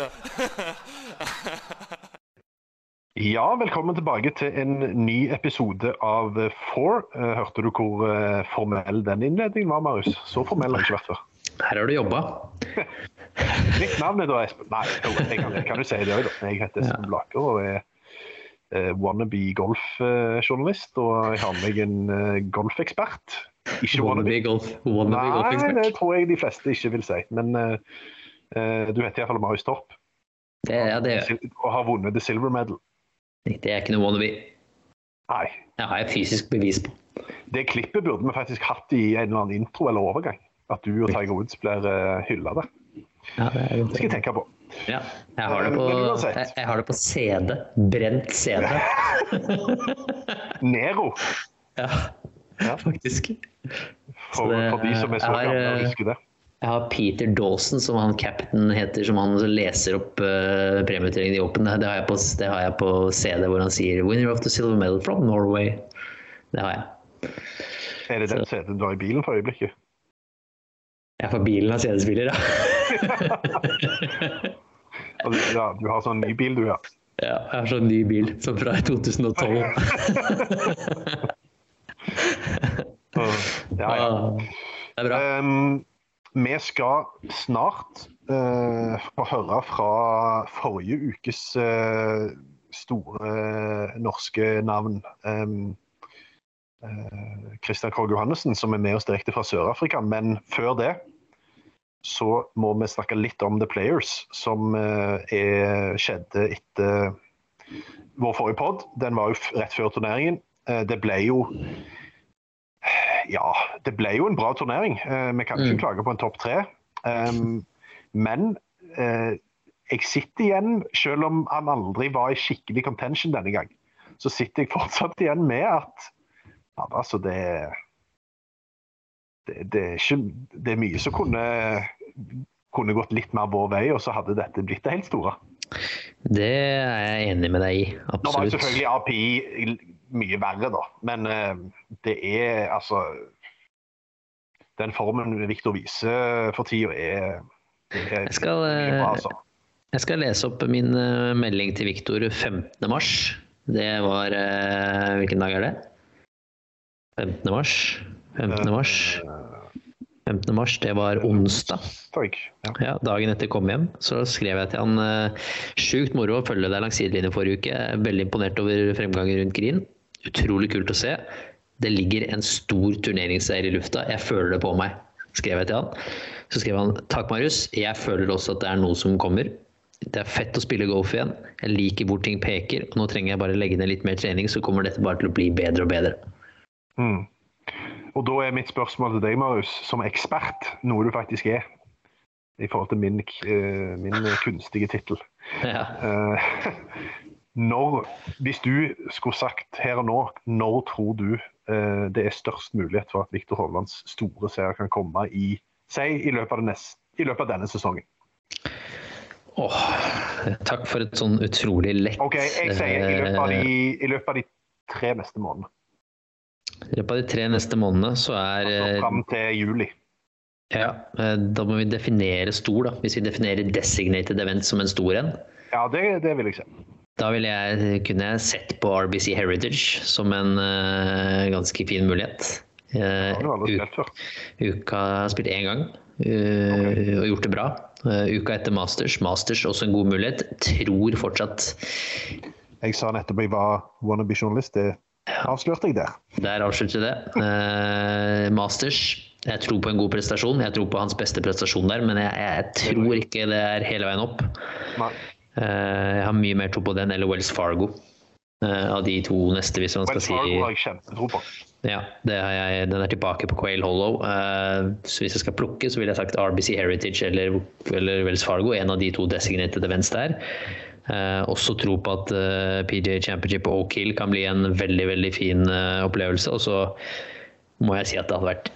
Ja, velkommen tilbake til en ny episode av eh, Four. Eh, Hørte du hvor eh, formell den innledningen var, Marius? Så formell har jeg ikke vært før. Her har du jobba. Mitt navn er da Espen Nei, jeg kan, kan du si det òg, da. Jeg heter Espen Blaker og er uh, wannabe golfjournalist. Og jeg har med meg en uh, golfekspert. Ikke Wannabe golf. Wannabe Nei, golfekspert. det tror jeg de fleste ikke vil si. Men eh, du heter iallfall Marius Torp Det, ja, det, og har vunnet the silver medal. det er ikke noe wannabe. Nei. Det har jeg fysisk bevis på. Det klippet burde vi faktisk hatt i en eller annen intro eller overgang. At du og Tiger Woods blir uh, hylla der. Ja, det, Det skal jeg tenke på. ja, jeg, har det på, jeg, jeg har det på CD. Brent CD. Nero, Ja, Ja. faktisk. for, for de som er så jeg gamle og eh, husker det. Jeg har Peter Dawson, som han captain heter, som han leser opp uh, premieutdelingen i Open. Det, har på, det har jeg på CD, hvor han sier 'Winner of the silver medal from Norway'. Det har jeg. Er det den CD-en du har i bilen for øyeblikket? Jeg får bilen av CD-spiller, ja. Ja, du har sånn ny bil, du, ja. ja. Jeg har sånn ny bil, som fra 2012. Så, ja, ja. Det er bra. Ehm, vi skal snart eh, få høre fra forrige ukes eh, store eh, norske navn. Um, Christian Krogh Johannessen, som er med oss direkte fra Sør-Afrika. Men før det så må vi snakke litt om The Players, som eh, er, skjedde etter vår forrige pod. Den var jo rett før turneringen. Eh, det ble jo ja, det ble jo en bra turnering. Eh, vi kan ikke Mm. klage på en topp tre. Um, men uh, jeg sitter igjen, selv om han aldri var i skikkelig contention denne gang, så sitter jeg fortsatt igjen med at ja, altså det, det, det, er ikke, det er mye som kunne, kunne gått litt mer vår vei, og så hadde dette blitt det helt store. Det er jeg enig med deg i. Nå var selvfølgelig API mye verre, da. Men eh, det er altså Den formen Viktor viser for tida, er, er Jeg skal, mye eh, bra, altså. Jeg skal lese opp min eh, melding til Viktor 15. mars. Det var Hvilken dag er det? 15. mars. 15. mars. 15. mars, det var onsdag. Ja. Dagen etter kom hjem, så skrev jeg til han Sjukt moro å følge deg langs sidelinjen forrige uke. Veldig imponert over fremgangen rundt Green. Utrolig kult å se. Det ligger en stor turneringsseier i lufta. Jeg føler det på meg, skrev jeg til han. Så skrev han takk, Marius. Jeg føler også at det er noe som kommer. Det er fett å spille golf igjen. Jeg liker hvor ting peker. og Nå trenger jeg bare legge ned litt mer trening, så kommer dette bare til å bli bedre og bedre. Mm. Og da er mitt spørsmål til deg, Marius, som ekspert, noe du faktisk er, i forhold til min, eh, min kunstige tittel. Ja. Eh, når, hvis du skulle sagt her og nå, når tror du eh, det er størst mulighet for at Viktor Hovlands store seier kan komme i, i, løpet neste, i løpet av denne sesongen? Åh, takk for et sånn utrolig lett OK, jeg sier i løpet av de, eh, i løpet av de tre neste månedene. I løpet av de tre neste månedene så er Altså eh, fram til juli. Ja, eh, Da må vi definere stor, da. Hvis vi definerer designated event som en stor en. Ja, det, det vil jeg si. Da ville jeg kunne sett på RBC Heritage som en uh, ganske fin mulighet. Uh. Uka har spilt én gang uh, og gjort det bra. Uka etter Masters. Masters også en god mulighet. Tror fortsatt Jeg sa nettopp jeg var wannabe-journalist. Det avslørte jeg der. Der avslutter du det. Masters. Jeg tror på en god prestasjon. Jeg tror på hans beste prestasjon der, men jeg, jeg tror ikke det er hele veien opp. Nei. Uh, jeg har mye mer tro på den eller Wells Fargo. Uh, av de to neste, hvis man skal si Wells Fargo har jeg kjempetro på. Ja, det har jeg, den er tilbake på Quail Hollow. Eh, så hvis jeg skal plukke, så ville jeg sagt RBC Heritage eller, eller Wells Fargo. En av de to designated events der. Eh, også tro på at eh, PGA Championship og Oak Hill kan bli en veldig veldig fin eh, opplevelse. Og så må jeg si at det hadde vært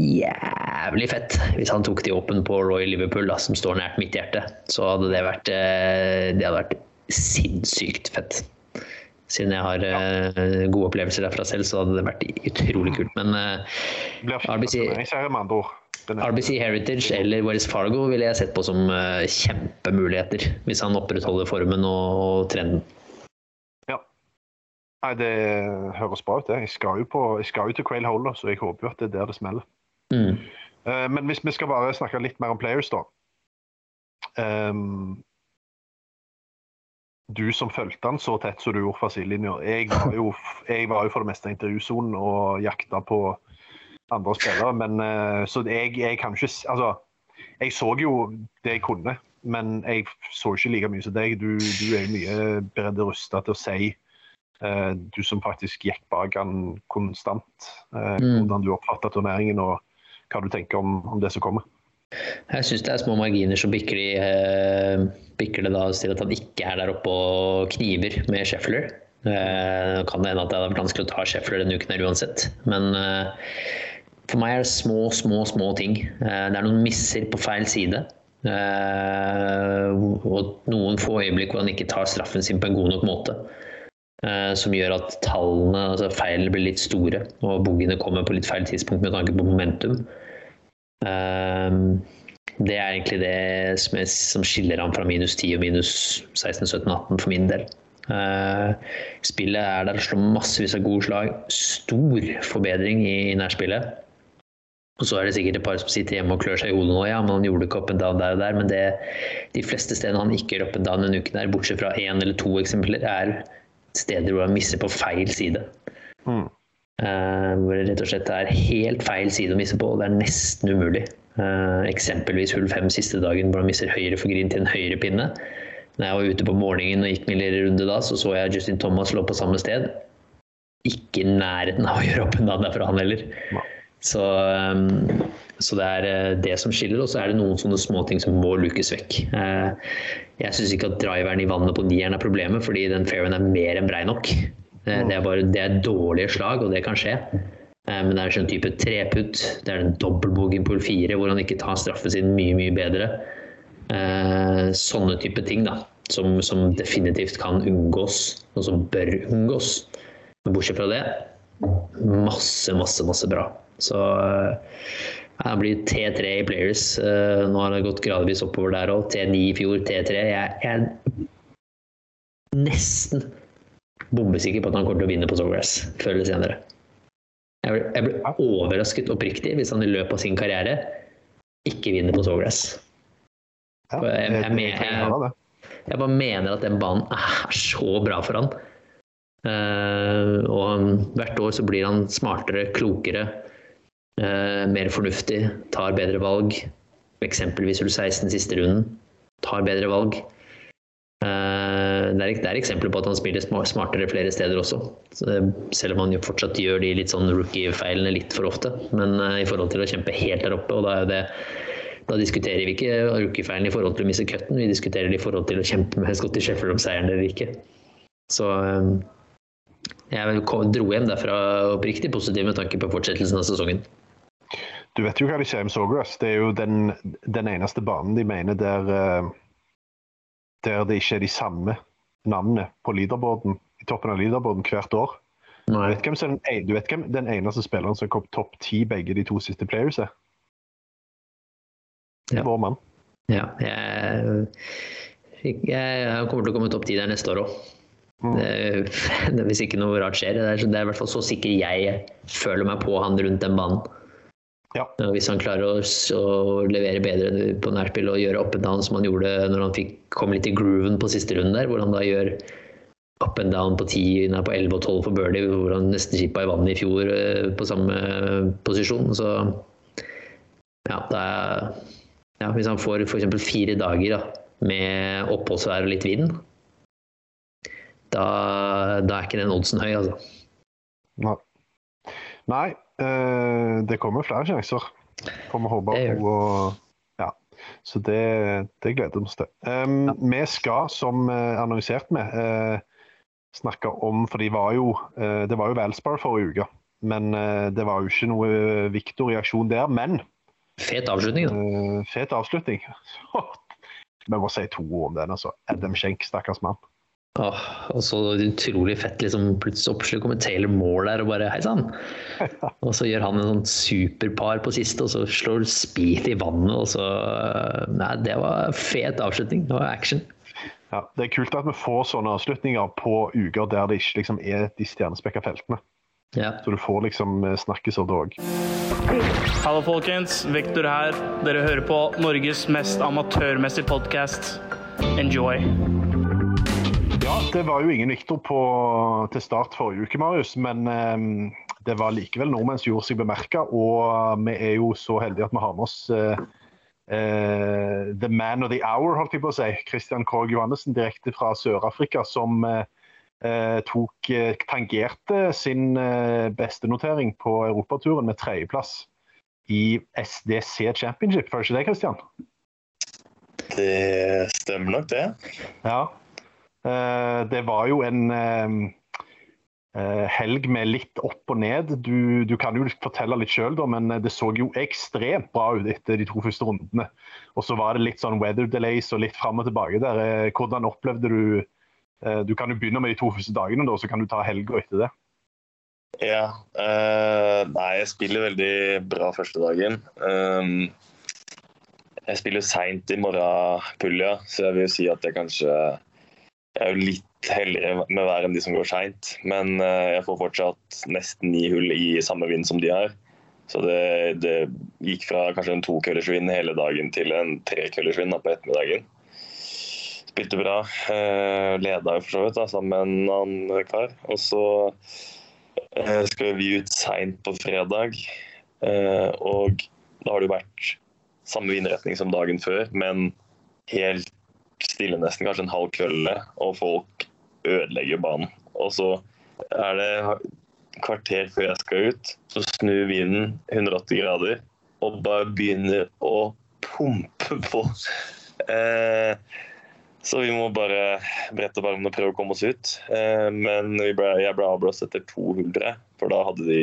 jævlig fett hvis han tok de åpen på Roy Liverpool, da, som står nært mitt hjerte. Så hadde det vært, eh, det hadde vært sinnssykt fett. Siden jeg har ja. gode opplevelser derfra selv, så hadde det vært utrolig kult. Men eh, RBC er- Heritage eller Wells Fargo ville jeg sett på som eh, kjempemuligheter. Hvis han opprettholder formen og, og trenden. Nei, det høres bra ut, det. Jeg skal jo, på, jeg skal jo til Quail Holder, så jeg håper jo at det er der det smeller. Mm. Eh, Men hvis vi skal bare snakke litt mer om players, da. Um, du som fulgte han så tett som du gjorde fra sidelinja. Jeg, var jo- jeg var jo for det meste i intervjusonen og jakta på andre spillere. Men eh, så jeg, jeg kan ikke Altså, jeg så jo det jeg kunne, men jeg så ikke like mye som deg. Du, du er jo mye bedre rusta til å si uh, du som faktisk gikk bak han konstant, uh, hvordan du oppfatta turneringen og hva du tenker om, om det som kommer. Jeg syns det er små marginer som bikker, de, eh, bikker det da til at han ikke er der oppe og kniver med Scheffler. Eh, Nå kan det hende at det hadde vært vanskelig å ta Scheffler denne uken her uansett. Men eh, for meg er det små, små, små ting. Det er noen misser på feil side. Og noen få øyeblikk hvor han ikke tar straffen sin på en god nok måte. Som gjør at tallene, altså feilene blir litt store, og boogene kommer på litt feil tidspunkt med tanke på momentum. Ehm, det er egentlig det som, jeg, som skiller ham fra minus 10 og minus 16, 17, 18 for min del. Eh, spillet er der slår massevis av gode slag. Stor forbedring i, nærspillet. Og så er det sikkert et par som sitter hjemme og klør seg i hodet nå. Ja, men han gjorde ikke up and down der og der. Men det, de fleste stedene han ikke gjør up and down denne uken, der, bortsett fra én eller to eksempler, er steder hvor han misser på feil side. Mm. Eh, hvor det rett og slett er helt feil side å misse på, og det er nesten umulig. Eh, eksempelvis hull fem siste dagen hvor han misser høyre for green til en høyre pinne. Når jeg var ute på morgenen og gikk min lille runde da, så så jeg Justin Thomas lå på samme sted. Ikke i nærheten av å gjøre opp en dag derfra, han heller. Så, um, så det er eh, det som skiller, og så er det noen sånne småting som må lukes vekk. Jeg syns ikke at driveren i vannet på nieren er problemet, fordi den fairen er mer enn brei nok. Eh, Det er bare det er dårlige slag, og det kan skje. Eh, Men det er sånn type treputt. Det er en dobbeltbogen på fire hvor han ikke tar straffen sin mye, mye bedre. Eh, Sånne type ting da, som, som definitivt kan unngås, og som bør unngås. Men bortsett fra det, masse, masse, masse bra. Så han blir T3 i Players. Eh, Nå har det gått gradvis oppover der òg. T9 i fjor, T3. Jeg jeg er nesten bombesikker på at han kommer til å vinne på Sawgrass før eller senere. Jeg blir, jeg blir overrasket oppriktig hvis han i løpet av sin karriere ikke vinner på Sawgrass. Ja, jeg, jeg- jeg. Jeg bare mener at den banen er så bra for han. Uh, og hvert år så blir han smartere, klokere, uh, mer fornuftig, tar bedre valg. Eksempelvis hull 16 siste runden. Tar bedre valg. Eh, det, er, det er eksempler på at han spiller smartere flere steder også. Selv om han jo fortsatt gjør de litt sånn rookie-feilene litt for ofte. Men eh, i forhold til å kjempe helt der oppe, og da er det da diskuterer vi ikke rookie-feilene i forhold til å miste cutten, vi diskuterer det i forhold til å kjempe med Scotty Sheffield om seieren eller ikke. Så um, jeg dro hjem derfra oppriktig positiv med tanke på fortsettelsen av sesongen. Du vet jo hva de sier om Sawgrass. Det er jo den, den eneste banen de mener der, eh, der det ikke er de samme navnene på leaderboarden, i toppen av leaderboarden hvert år. Du vet den, en- du vet hvem den eneste spilleren som kom topp ti begge de to siste players er? Ja. Vår mann. Ja, jeg, jeg kommer til å komme topp ti der neste år òg. Hvis ikke noe rart skjer. Det er, det er i hvert fall så sikker jeg føler meg på han rundt den banen. Ja. Hvis han klarer å, å levere bedre på nærspill og gjøre up and down som han gjorde når han fikk, kom litt i grooven på siste runden der, hvor han da gjør up and down på 10, nei, på 11 og 12 for birdie, hvor han nesten chippa i vannet i fjor eh, på samme posisjon. Så ja, det er, ja hvis han får f.eks. fire dager da, med oppholdsvær og litt vind, da, da er ikke den oddsen høy, altså. Nei. Nei det kommer flere sjanser. Får vi håpe. Og, ja. Så det, det gleder vi oss til. Um, Vi skal, som eh, annonsert med, uh, snakke om For de var jo, uh, det var jo Valspar forrige uke. Men uh, det var jo ikke noe Victor-reaksjon der. Men Fet avslutning, da. eh, fet avslutning. Vi må si to ord om den. altså. Adam Schenk, stakkars mann. Åh, og så utrolig fett. liksom Plutselig oppslut, kommer Taylor Moore der og bare Hei sann! Og så gjør han en sånn superpar på siste, og så slår Speed i vannet, og så Nei, det var fet avslutning. Det var action. Ja, Det er kult at vi får sånne avslutninger på uker der det ikke liksom er de stjernespekka feltene. Ja. Så du får liksom eh, snakkes av det òg. Hallo, folkens. Vektor her. Dere hører på Norges mest amatørmessige podkast. Enjoy. Ja, det var jo ingen Victor til start forrige uke, Marius. Men eh, det var likevel nordmenn som gjorde seg bemerka. Og vi er jo så heldige at vi har med oss eh, eh, the man of the hour, holdt jeg på å si. Christian Krogh Johannessen direkte fra Sør-Afrika, som eh, eh, tok eh, tangerte sin eh, beste notering på europaturen med tredjeplass i SDC Championship. Føler ikke det, Christian? Det stemmer nok, det. Ja. Eh, det var jo en eh, eh, helg med litt opp og ned. Du, du kan jo fortelle litt sjøl, men det så jo ekstremt bra ut etter de to første rundene. Og så var det litt sånn weather delays og litt fram og tilbake der. Hvordan opplevde du Du kan jo begynne med de to første dagene, da, så kan du ta helga etter det. Ja. eh, nei, jeg spiller veldig bra første dagen. Um, jeg spiller seint i morgenpulja, så jeg vil si at jeg kanskje Jeg er jo litt heldigere med været enn de som går seint, men eh, jeg får fortsatt nesten ni hull i samme vind som de har. Så det, det gikk fra kanskje en tokøllersvind hele dagen til en trekøllersvind på ettermiddagen. Spilte bra. Eh, leda jo for så vidt da, sammen med en annen kar. Og så eh, skal vi ut seint på fredag. Og da har det jo vært samme vindretning som dagen før, men helt stille nesten, kanskje en halv kølle, og folk ødelegger banen. Og så er det kvarter før jeg skal ut, så snur vinden 180 grader og bare begynner å pumpe på. Eh, så vi må bare brette opp armene og prøve å komme oss ut. Eh, men ble, jeg ble avblåst etter to hull, for da hadde de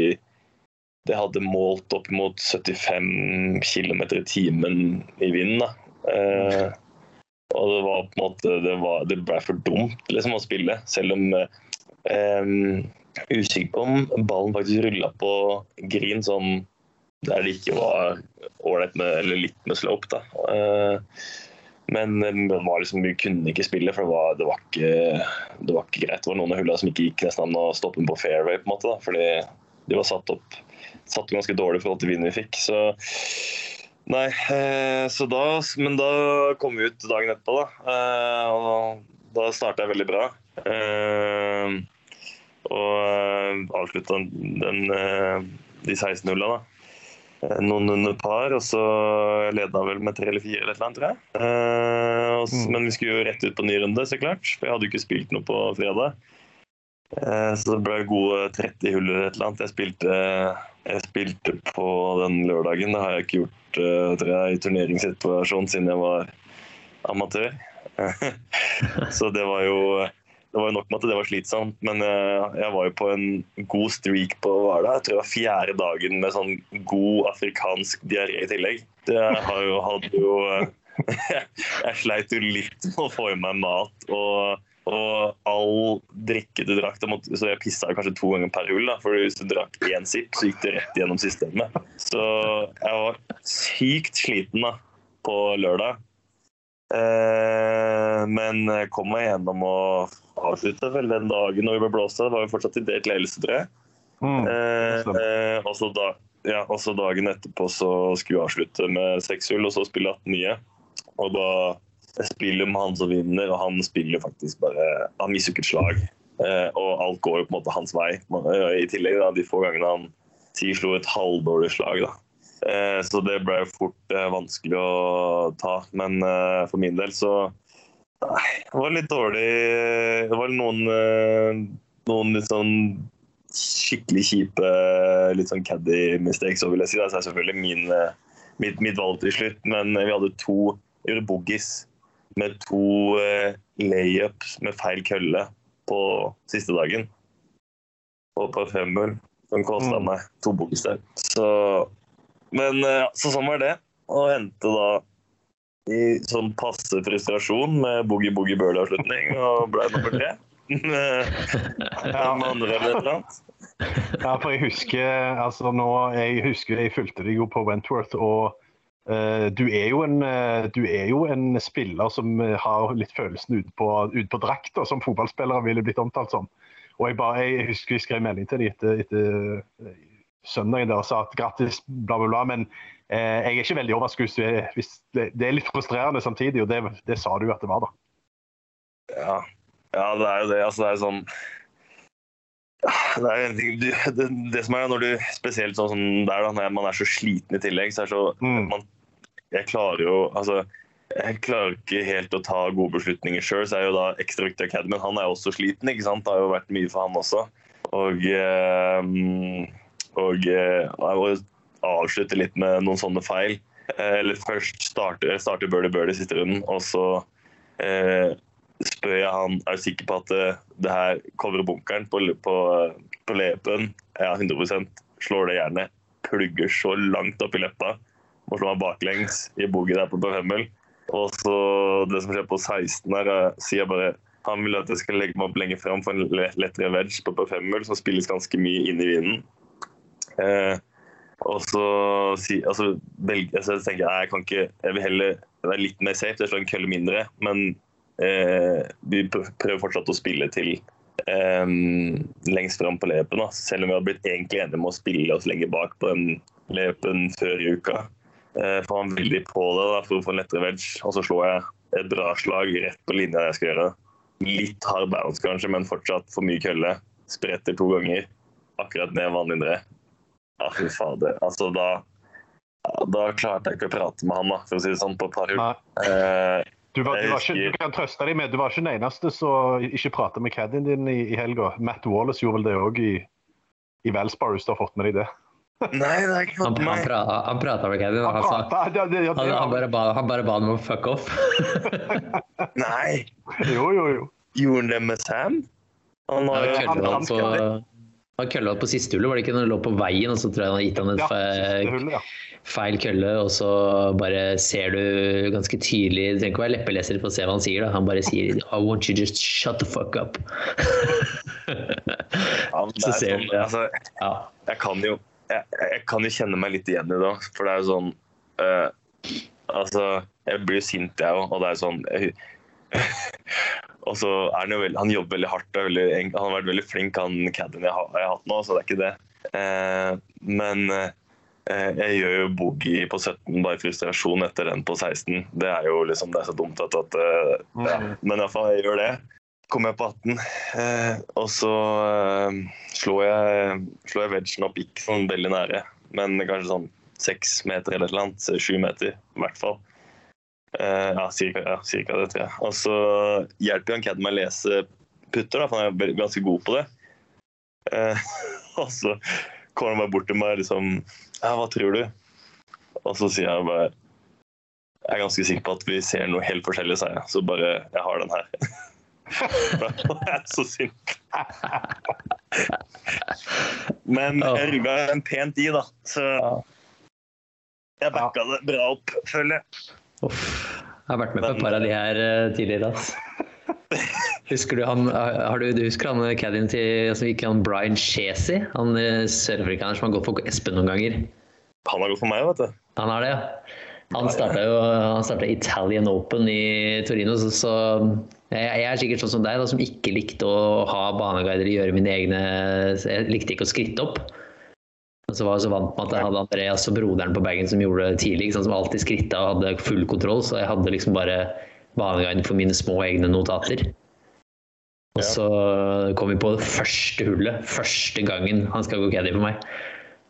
det hadde målt opp mot 75 km i timen i vinden. da. Eh, og det var på en måte Det, var, det ble for dumt liksom, å spille, selv om eh, Usikker på om ballen faktisk rulla på green sånn der det ikke var ålreit med Eller litt med slope, da. Eh, men det var liksom, vi kunne ikke spille, for det var, det var, ikke, det var ikke greit. Det var noen av hullene som ikke gikk nesten an å stoppe på fairway, på en måte, da, fordi de var satt opp satt ganske dårlig i forhold til vinden vi fikk. Så Nei, eh, så da Men da kom vi ut dagen etterpå, da. Eh, og da starta jeg veldig bra. Eh, og avslutta den, de 16 hulla, da. Noen under par, og så leda vel med tre eller fire eller annet, tror jeg. S- Men vi skulle jo rett ut på ny runde, så klart. For jeg hadde jo ikke spilt noe på fredag. Så det ble gode 30 hull eller et eller annet. Jeg spilte, jeg spilte på den lørdagen. Det har jeg ikke gjort eh, tror jeg, i turneringssituasjon siden jeg var amatør. Så det var jo det var nok med at det var slitsomt, men eh, jeg var jo på en god streak på hva det? Jeg tror det var fjerde dagen med sånn god afrikansk diaré i tillegg. Det har jo, hadde jo Jeg sleit jo litt med å få i meg mat. og og all drikke du drakk, måtte, så jeg pissa kanskje to ganger per hull. Da, for hvis du drakk én sipp, så gikk det rett gjennom systemet. Så jeg var sykt sliten da, på lørdag. Eh, men kom meg gjennom å avslutte vel den dagen når vi ble blåst av. Det var jo fortsatt i delt ledelse, tror jeg. Mm. Eh, eh, og så da, ja, og dagen etterpå så skulle vi avslutte med 6-0, og så spille 18 nye. Og da spiller med han som vinner, og han spiller faktisk bare Han mister et slag. Eh, og alt går jo på en måte hans vei. I tillegg da, de få gangene han sier slo et halvdårlig slag. da. Eh, så det ble fort eh, vanskelig å ta. Men eh, for min del så Nei, det var litt dårlig Det var noen, eh, noen litt sånn skikkelig kjipe litt sånn caddy mistakes, så vil jeg si. Det er selvfølgelig min, eh, mitt, mitt valg til slutt, men vi hadde to gjorde boogies med to eh, layups med feil kølle på siste dagen. Og på femhull, som kosta Mm. meg to boogies. Så, men eh, så sånn var det. Og endte da i sånn passe frustrasjon med boogie-boogie-burley-avslutning og ble nummer tre. ja. Ja, for jeg husker altså nå, jeg husker jeg fulgte deg jo på Wentworth, og du, er en, eh, du er jo en spiller som eh, har litt følelsen ute på, ut på drakta, som fotballspillere ville blitt omtalt som. Og jeg, bare, jeg husker jeg skrev melding til dem etter, etter eh, søndagen der og sa at grattis, bla, bla, bla. Men eh, jeg er ikke veldig overrasket hvis er hvis det, det er litt frustrerende samtidig, og det, det sa du at det var, da. Ja. ja, det er jo det. Altså, det er jo sånn det, er, det, det som er når du Spesielt sånn som der, da, når man er så sliten i tillegg, så er det så Mm. man, Jeg klarer jo Altså jeg klarer ikke helt å ta gode beslutninger sjøl, så er jo da ekstra viktig Academy. Han er jo også sliten, ikke sant? Det har jo vært mye for han også. Og, eh, og eh, jeg må avslutte litt med noen sånne feil. Eh, Eller først starte, starte Birdie Birdie siste runden, og så eh, spør jeg han er du sikker på at det, det her covrer bunkeren på, på, på lepen. Ja, 100% Slår det gjerne. Plugger så langt opp i leppa. Må slå meg baklengs i boogie der på Bøhemmel. Og så det som skjer på 16 her, eh, sier jeg bare han vil at jeg skal legge meg opp lenger fram for en lettere wedge på P5-hull, som spilles ganske mye inn i vinden. Eh, og så si, altså, velg, altså, tenker jeg jeg kan ikke Jeg vil heller være litt mer safe, jeg slår en kølle mindre. Men eh, vi prøver fortsatt å spille til eh, lengst fram på lepen. Selv om vi har blitt egentlig enige om å spille oss lenger bak på den lepen før i uka. Eh, får han veldig på det da, for å få en lettere wedge, og så slår jeg et bra slag rett på linja jeg skal gjøre. Litt hard bounce kanskje, men fortsatt for mye kølle. Spretter to ganger, akkurat ned vanlig ned. Ja, fy fader. Altså, da, da klarte jeg ikke å prate med han, da, for å si det sånn, på et par hull. Eh, Du, var, du, var ikke, du kan trøste deg med, du var ikke den eneste som ikke pratet med caddien din i, i helga. Matt Wallace gjorde vel det òg i, i Valsparus, du har fått med deg det. Nei, det er ikke Han, fått han, meg. pra, han prata med Kevin. Han Han, sa, pratet, ja, det, ja, han, det, han, bare ba, han bare ba ham om å fuck off. Nei, Jo, jo, jo. gjorde han det med Sam? Han har Han han- kølla han på, han kølla på siste hullet, var det ikke når han lå på veien, og så tror jeg han har gitt han Ja, hullet, feil kølle, og så bare ser du ganske tydelig Du trenger ikke være leppeleser for å se hva han sier, da. Han bare sier I want you just shut the fuck up. Ja, Så er ser sånn, du, det. altså, Ja. jeg kan jo jeg, jeg kan jo kjenne meg litt igjen i det. For det er jo sånn uh, Altså, jeg blir jo sint, jeg òg, og det er sånn jeg, Og så er han jo veldig Han jobber veldig hardt. veldig, han har vært veldig flink, han caddien jeg, jeg har hatt nå, så det er ikke det. Uh, men uh, jeg gjør jo boogie på 17 bare i frustrasjon etter den på 16. Det er jo liksom Det er så dumt at, at eh, ja. Men iallfall, jeg gjør det. Kommer jeg på 18, eh, og så eh, slår jeg, slo jeg vegen opp ikke sånn veldig nære, men kanskje sånn seks meter eller noe annet. Sju meter, i hvert fall. Eh, ja, cirka, ja, cirka det, tror jeg. Og så hjelper han Cadden meg å lese putter, da, for han er ganske god på det. Eh, og så kommer han bare bort til meg liksom Ja, hva tror du? Og så sier jeg bare Jeg er ganske sikker på at vi ser noe helt forskjellig, sa jeg. Så bare Jeg har den her. Da er så sint. Men jeg rugga en pent i, da. Så jeg backa det bra opp, føler jeg. Uff. Jeg har vært med på et par av de her eh, tidligere. ass. Husker du han, har du, du husker han caddien til som gikk han Brian Chesi? Han eh, sørafrikaneren som har gått for Espen noen ganger? Han har gått for meg, vet du. Han har det, ja. Han starta jo han Italian Open i Torino, så, så jeg, er sikkert sånn som deg, da, som ikke likte å ha baneguider gjøre mine egne Jeg likte ikke å skritte opp. Og så var jeg så vant med at jeg hadde Andreas og broderen på bagen som gjorde det tidlig, som alltid skritta og hadde full kontroll, så jeg hadde liksom bare baneguiden for mine små egne notater. Og så kom vi på det første hullet, første gangen han skal gå caddy for meg.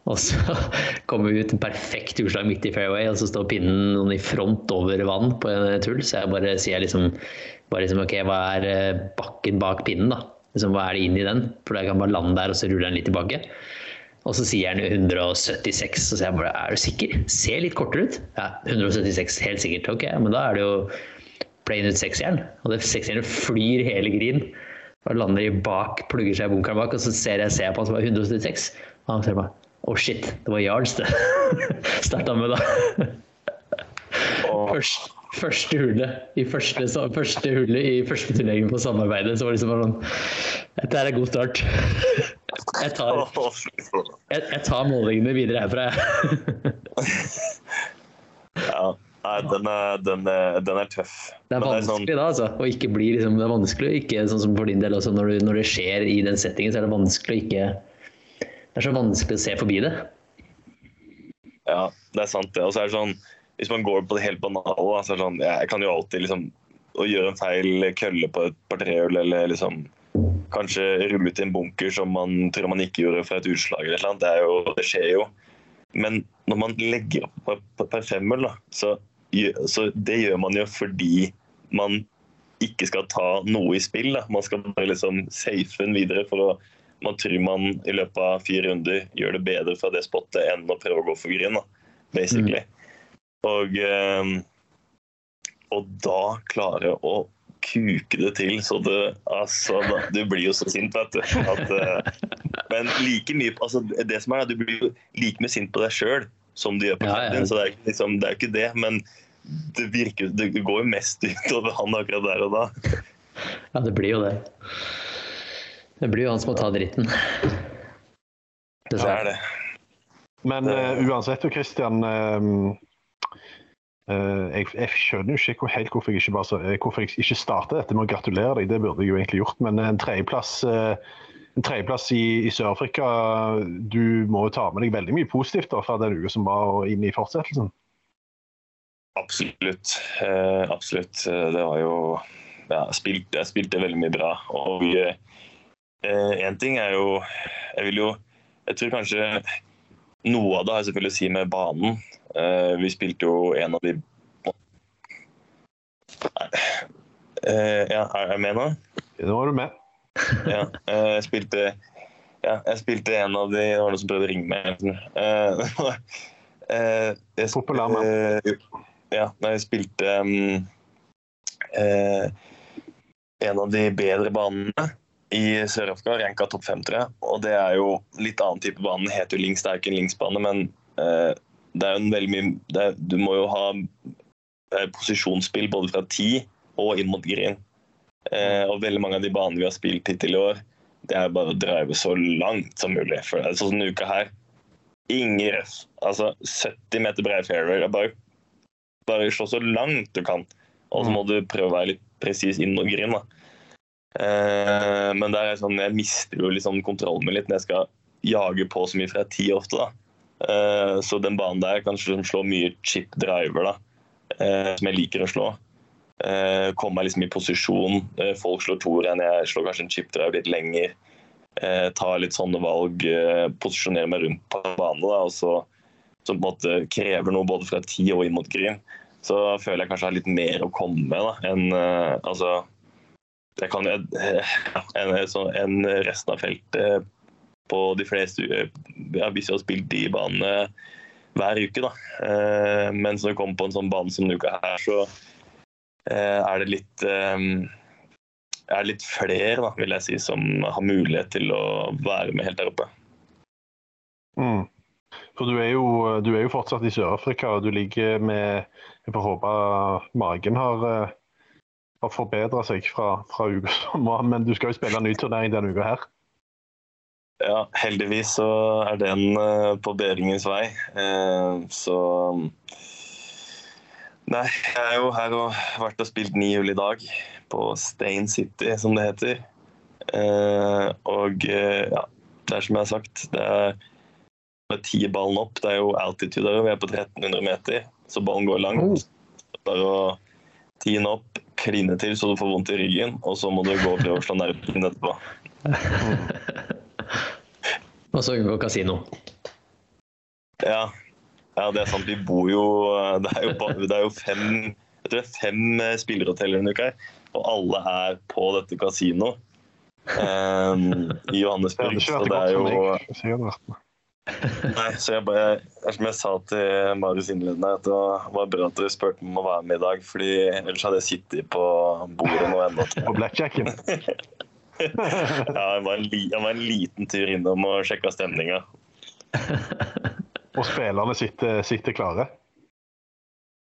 Og så kommer vi ut en perfekt utslag midt i fairway, og så står pinnen noen i front over vann på en tull. Så jeg bare sier liksom, bare liksom OK, hva er eh, bakken bak pinnen, da? Liksom, hva er det inn i den? For da kan jeg bare lande der, og så ruller den litt tilbake. Og så sier han 176, og så sier jeg bare er du sikker? Ser litt kortere ut. Ja, 176, helt sikkert. Ok, men da er det jo plain ut seksjern. Og det seksjernet flyr hele green. Og lander i bak, plugger seg i bunkeren bak, og så ser jeg, ser jeg på han som er 176. Og han ser bare Å, oh shit, det var Jarls det. Starta med da. Først, første hullet i første, første hullet i første turneringen på samarbeidet, så var det liksom bare sånn Dette er en god start. Jeg tar, jeg, jeg tar målingene videre herfra, ja. Nei, den er, den, er, den er, tøff. Det er vanskelig det er sånn... da, altså. Å ikke bli liksom, Det er vanskelig ikke sånn som for din del også, når, du, når, det skjer i den settingen, så er det vanskelig å ikke Det er så vanskelig å se forbi det. Ja, det er sant det. Og så er det sånn Hvis man går på det helt banale, så er det sånn Jeg kan jo alltid liksom gjøre en feil kølle på et par trehjul, eller liksom kanskje rulle ut i en bunker som man tror man ikke gjorde for et utslag eller noe. Det, jo, det skjer jo. Men når man legger opp per femmel, så, så, det gjør man jo fordi man ikke skal ta noe i spill. Da. Man skal bare liksom safe den videre. for å man tror man i løpet av fire runder gjør det bedre fra det spottet enn å prøve å gå for green, da, basically. Mm. Og, ehm, og da klare å kuke det til så det Altså, du blir jo så sint, vet du. At, uh, men like mye altså, Det som er, du blir jo like mye sint på deg sjøl som du gjør på ja, ja. så det er, liksom, det er jo ikke det. Men det, virker, det går jo mest utover han akkurat der og da. Ja, det blir jo det. Det blir jo han som må ta dritten. Det er det. Men uh, uansett, Christian. Uh, Uh, jeg, jeg, skjønner jo ikke helt hvorfor jeg ikke, bare, hvorfor jeg ikke starter dette med å gratulere deg, det burde jeg jo egentlig gjort. Men en tredjeplass, uh, en tredjeplass i, i Sør-Afrika, du må jo ta med deg veldig mye positivt da, fra den uka som var og inn i fortsettelsen? Absolutt. Uh, absolutt. Det var jo ja, jeg, spilte, jeg spilte veldig mye bra. Og én eh, ting er jo Jeg vil jo Jeg tror kanskje noe av det har jeg selvfølgelig å si med banen. Eh, vi spilte jo en av de eh, Ja, er jeg med nå? Nå er du med. ja, uh, jeg spilte ja, jeg spilte en av de Det var noen som prøvde å ringe meg. Uh, jeg, Populær mann. ja, jeg spilte um, en av de bedre banene i Sør-Afrika, ranka topp fem, tror jeg. Og det er jo litt annen type bane. Heter jo links, det er ikke en linksbane, men det er jo en veldig mye er, Du må jo ha eh, posisjonsspill både fra ti og inn mot green. Eh, og veldig mange av de banene vi har spilt hittil i år, det er bare å drive så langt som mulig. For det er sånn denne uka her Ingen røff. Altså 70 meter brei fairway. Bare, bare slå så langt du kan. Og så må du prøve å være litt presis inn mot green. da. Eh, men sånn, jeg mister jo liksom kontrollen min litt når jeg skal jage på så mye fra ti ofte. da. Eh, så den banen der kan slå mye chip driver, da, eh, som jeg liker å slå. Eh, komme meg liksom i posisjon. Folk slår toeren, jeg slår kanskje en chip drive litt lenger. Ta litt sånne valg, Posisjonere meg rundt på banen. Da, og så, som på en måte krever noe både fra ti og inn mot green. Så føler jeg kanskje jeg har litt mer å komme med da, enn altså jeg kan, en, en resten av feltet på de fleste ja, Hvis vi har spilt de banene hver uke, da. Eh, mens når du kommer på en sånn bane som denne uka her, så eh, er det litt eh, er det litt flere, da, vil jeg si, som har mulighet til å være med helt der oppe. Mm. For du er, jo, du er jo fortsatt i Sør-Afrika, og du ligger med Jeg får håpe magen har, har forbedra seg fra, fra uka som var, men du skal jo spille en ny turnering denne uka her. Ja, heldigvis så er den eh, på bedringens vei. Eh, så Nei, jeg er jo her og vært og spilt ni hull i dag. På Stain City, som det heter. Eh, og ja, det er som jeg har sagt. Det er med ti ballen opp. Det er jo altitude der, vi er på 1300 meter, så ballen går langt. Bare å tie opp, kline til så du får vondt i ryggen, og så må du gå og prøve å slå nerven etterpå. Og så unngå kasino. Ja. ja, det er sant. Vi bor jo Det er jo, bare, det er jo fem jeg tror det er fem eh, spillerhoteller denne uka, her, og alle er på dette kasinoet um, i Johannesburg. Så det er jo Nei, så jeg bare, som jeg sa til Marius innledende, at det var bra at dere spurte om å være med i dag. fordi ellers hadde jeg sittet på bordet nå ennå. På blackjacken? ja, jeg var, en, jeg var en liten tur innom og sjekka stemninga. og spillerne sitter, sitter klare?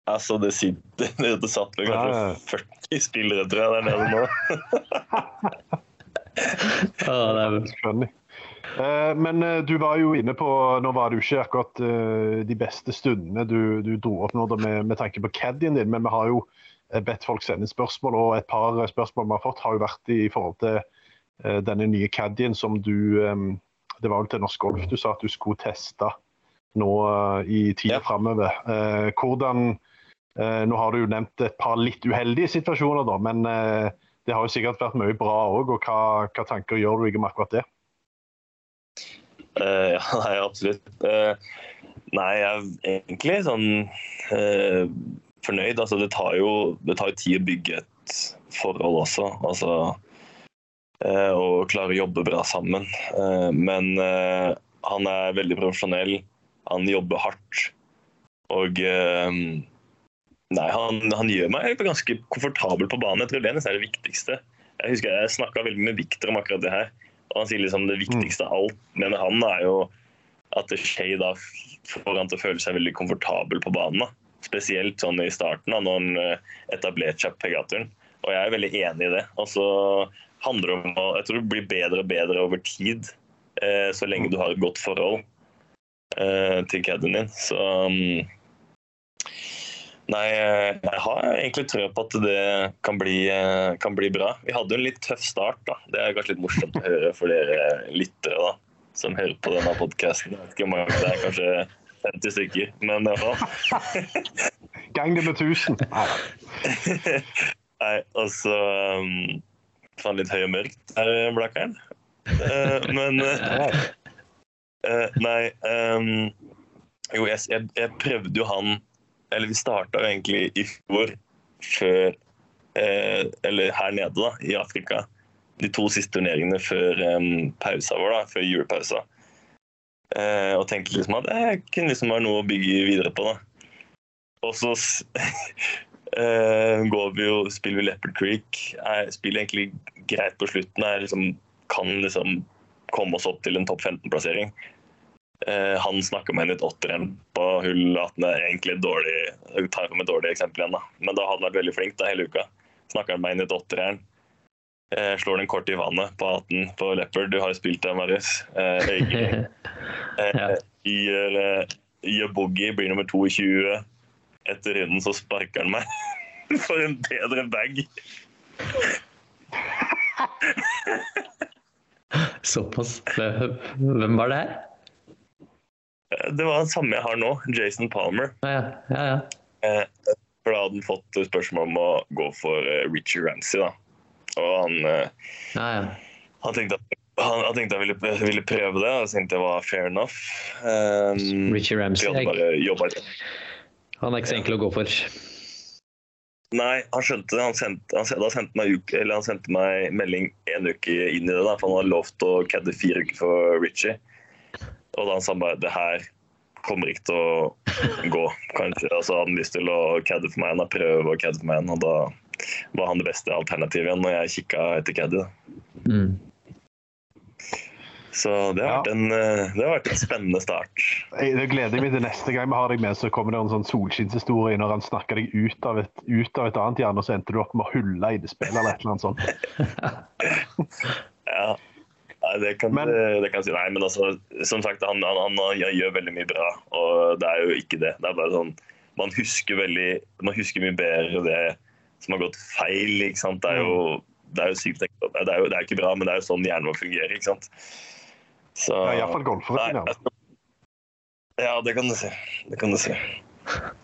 Altså, det, sitter, det satt vel kanskje 40 spillere, tror jeg, der nede nå. ah, det er funny. Eh, men eh, du var jo inne på Nå var det jo ikke akkurat eh, de beste stundene du, du dro opp nå med, med, tanke på caddien din, men vi har jo bedt folk sende spørsmål, og et par spørsmål vi har fått, har jo vært i forhold til denne nye caddien som du Det var vel til Norsk Golf du sa at du skulle teste nå i tida ja. framover. Hvordan Nå har du jo nevnt et par litt uheldige situasjoner, da, men det har jo sikkert vært mye bra òg. Og hva, hva tanker gjør du om akkurat det? Uh, ja, nei, absolutt. Uh, nei, jeg er egentlig sånn uh, fornøyd. Altså, det tar, jo, det tar tid å bygge et forhold også. Altså, og klare å jobbe bra sammen. men han er veldig profesjonell. Han jobber hardt. Og nei, han, han, gjør meg ganske komfortabel på banen. Jeg tror det er det viktigste. Jeg husker jeg snakka veldig med Victor om akkurat det her. Og han sier liksom det viktigste av alt mener han er jo at Shay da får han til å føle seg veldig komfortabel på banen. Da. Spesielt sånn i starten, da, når han eh, etablerte seg på Pegaturen. Og jeg er veldig enig i det. Og så handler det om å Jeg tror det blir bedre og bedre over tid, eh, så lenge du har et godt forhold eh, til cadden din. Så um, Nei, jeg har egentlig trua på at det kan bli, kan bli, bra. Vi hadde jo en litt tøff start. da. Det er kanskje litt morsomt å høre for dere lyttere da, som hører på denne podkasten. Det er kanskje 50 stykker, men i hvert fall. Gang det med 1000. Nei, altså så um, Faen, litt høy og mørkt her, Blakkeren. Uh, men uh, uh, Nei um, Jo, jeg, jeg, jeg prøvde jo han eller vi starta egentlig i fjor, før eh, Eller her nede, da, i Afrika. De to siste turneringene før um, pausa vår, da, før julepausa. Eh, og tenkte liksom at det kunne liksom være noe å bygge videre på. da. Og så eh, går vi jo, spiller vi Leopard Creek. Jeg spiller egentlig greit på slutten. Jeg liksom, kan liksom komme oss opp til en topp 15-plassering. Eh, han snakka med en litt åtteren på hull 18. Det er egentlig dårlig, jeg tar et dårlig eksempel igjen, da. men da hadde han vært veldig flink da, hele uka. Snakka med en litt åtteren. Eh, slår den kort i vannet på 18 på Leopard. Du har jo spilt der, Marius. Eh, eh, gjør, eh, gjør boogie, blir nummer 22. Etter runden så sparker han meg for en bedre bag. Såpass. Hvem var det her? Det var den samme jeg har nå, Jason Palmer. Ja, ja, ja. Eh, for da hadde han fått spørsmål om å gå for eh, Richie Ramsey. da. Og han, eh, ja, ja. han tenkte at han, han tenkte jeg ville, ville, prøve det, og tenkte det var fair enough. Um, Richie Ramsey han er ikke så enkel å gå for. Nei, han skjønte det. Han sendte, han, han sendte, meg, uke, han sendte meg melding en uke inn i det. Da, for han hadde lovt å cadde fire uker for Richie. Og da sa han bare det her kommer ikke til å gå. Kanskje altså, hadde han lyst til å cadde for meg igjen, prøve å cadde for meg igjen. Og da var han det beste alternativet igjen når jeg kikka etter caddy. Mm. Så det har, ja. en, eh, det har, vært en, spennende start. Det gleder meg til neste gang vi har deg med, så kommer det en sånn solskinnshistorie når han snakker deg ut av, et, ut av et annet hjørne, og så endte du opp med å hulle i det spillet eller et eller annet sånt. ja. Nei, det kan, men, det kan jeg si. Nei, men altså, som sagt, han, han, han, gjør veldig mye bra, og det er jo ikke det. Det er bare sånn man husker veldig Man husker mye bedre det som har gått feil. ikke sant? Det er jo, det er jo sykt det er jo, det er ikke bra, men det er jo sånn hjernen vår fungerer. ikke sant? Så, Ja, Iallfall golfere. Ja. Ja, det kan du si. Det kan du si.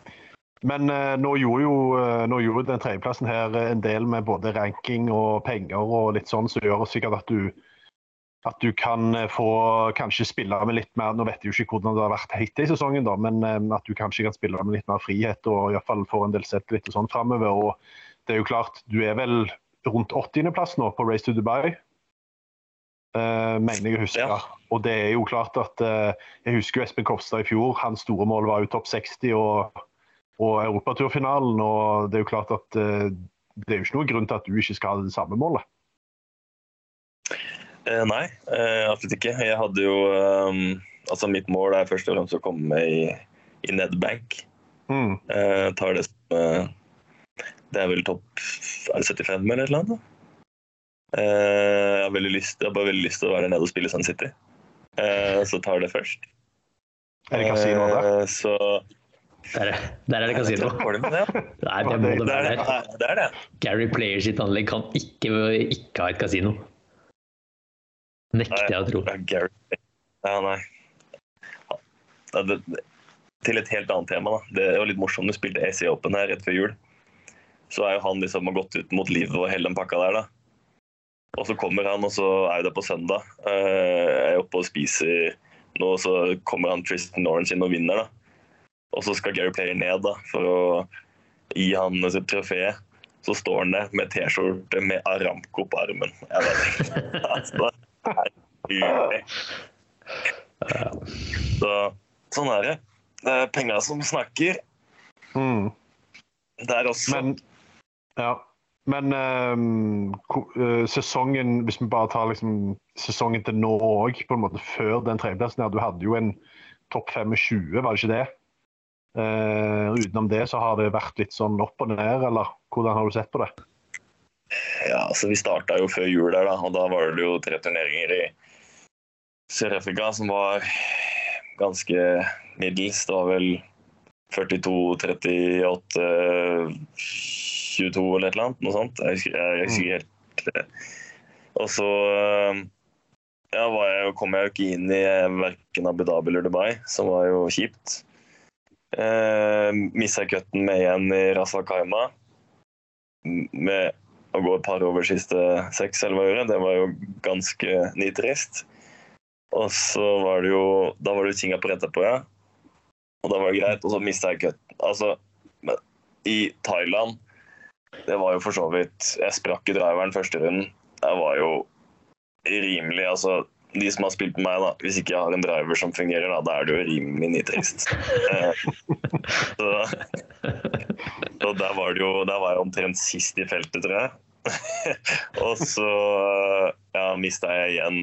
Men eh, nå gjorde jo eh, nå gjorde den tredjeplassen her eh, en del med både ranking og penger og litt sånn, som gjør sikkert at du at du kan eh, få kanskje spille med litt mer Nå vet jeg jo ikke hvordan det har vært hittil i sesongen, da, men eh, at du kanskje kan spille med litt mer frihet og i hvert fall få en del selvtillit og sånn framover. Og det er jo klart, du er vel rundt 80.-plass nå på Race to Dubai. uh, mener jeg å huske. Ja. Og det er jo klart at uh, Jeg husker jo Espen Kopstad i fjor. Hans store mål var jo topp 60 og, og europaturfinalen. Og det er jo klart at uh, det er jo ikke noen grunn til at du ikke skal ha det samme målet. Eh, nei, eh, absolutt ikke. Jeg hadde jo eh, Altså, mitt mål er først og fremst å komme med i, i Nedbank. Mm. Eh, tar det som eh, Det er vel topp Er 75 eller et eller annet? Eh, jeg, har lyst, jeg har bare veldig lyst til å være nede og spille Sun City. Eh, så tar det først. Er det kasino der? Eh, så Der, er- der er det kasino. Nei, det må være Det er det. Gary Player sitt anlegg kan ikke, ikke ha et kasino. Nekter jeg å tro. Gary. Ja, nei. Ja, det, til et helt annet tema. da. Det var litt morsomt. Du spilte AC Open her rett før jul. Så er jo han liksom har gått ut mot livet og hele den pakka der. da. Og så kommer han, og så er det på søndag. Eh, jeg er oppe og spiser nå, og så kommer han Tristan Lawrence inn og vinner. da. Og så skal Gary Player ned da, for å gi han sitt trofé. Så står han der med T-skjorte med Aramco på armen. Jeg vet ikke. Altså. Så, sånn er det. Det er penga som snakker. Mm. Der også. Men, ja. Men eh, sesongen, hvis vi bare tar liksom, sesongen til nå òg, på en måte før den tredjeplassen her, du hadde jo en topp 25, var det ikke det? Uh, utenom det så har det vært litt sånn opp og ned, eller hvordan har du sett på det? Ja, altså Vi starta jo før jul der, da, og da var det jo tre turneringer i Sør-Afrika som var ganske middels. Det var vel 42, 38, 22 eller et eller annet. Noe sånt. Jeg husker, jeg husker ikke helt det. Og så eh, ja, var jeg, kom jeg jo ikke inn i verken Abu Dhabi eller Dubai, som var jo kjipt. Eh, Missa cutten med igjen i Ras Al Khaimah. Med å gå et par over siste seks, eller hva. Det var jo ganske nitrist. Og så var det jo Da var det jo tinga på rett etterpå, ja. Og da var det greit. Og så mista jeg cutten. Altså, i Thailand Det var jo for så vidt Jeg sprakk i driveren første runden. Jeg var jo rimelig Altså, de som har spilt med meg, da, hvis ikke jeg har en driver som fungerer, da, da er det jo rimelig nitrist. Eh, så, så der var det jo Der var jeg omtrent sist i feltet, tror jeg. og så ja, mista jeg igjen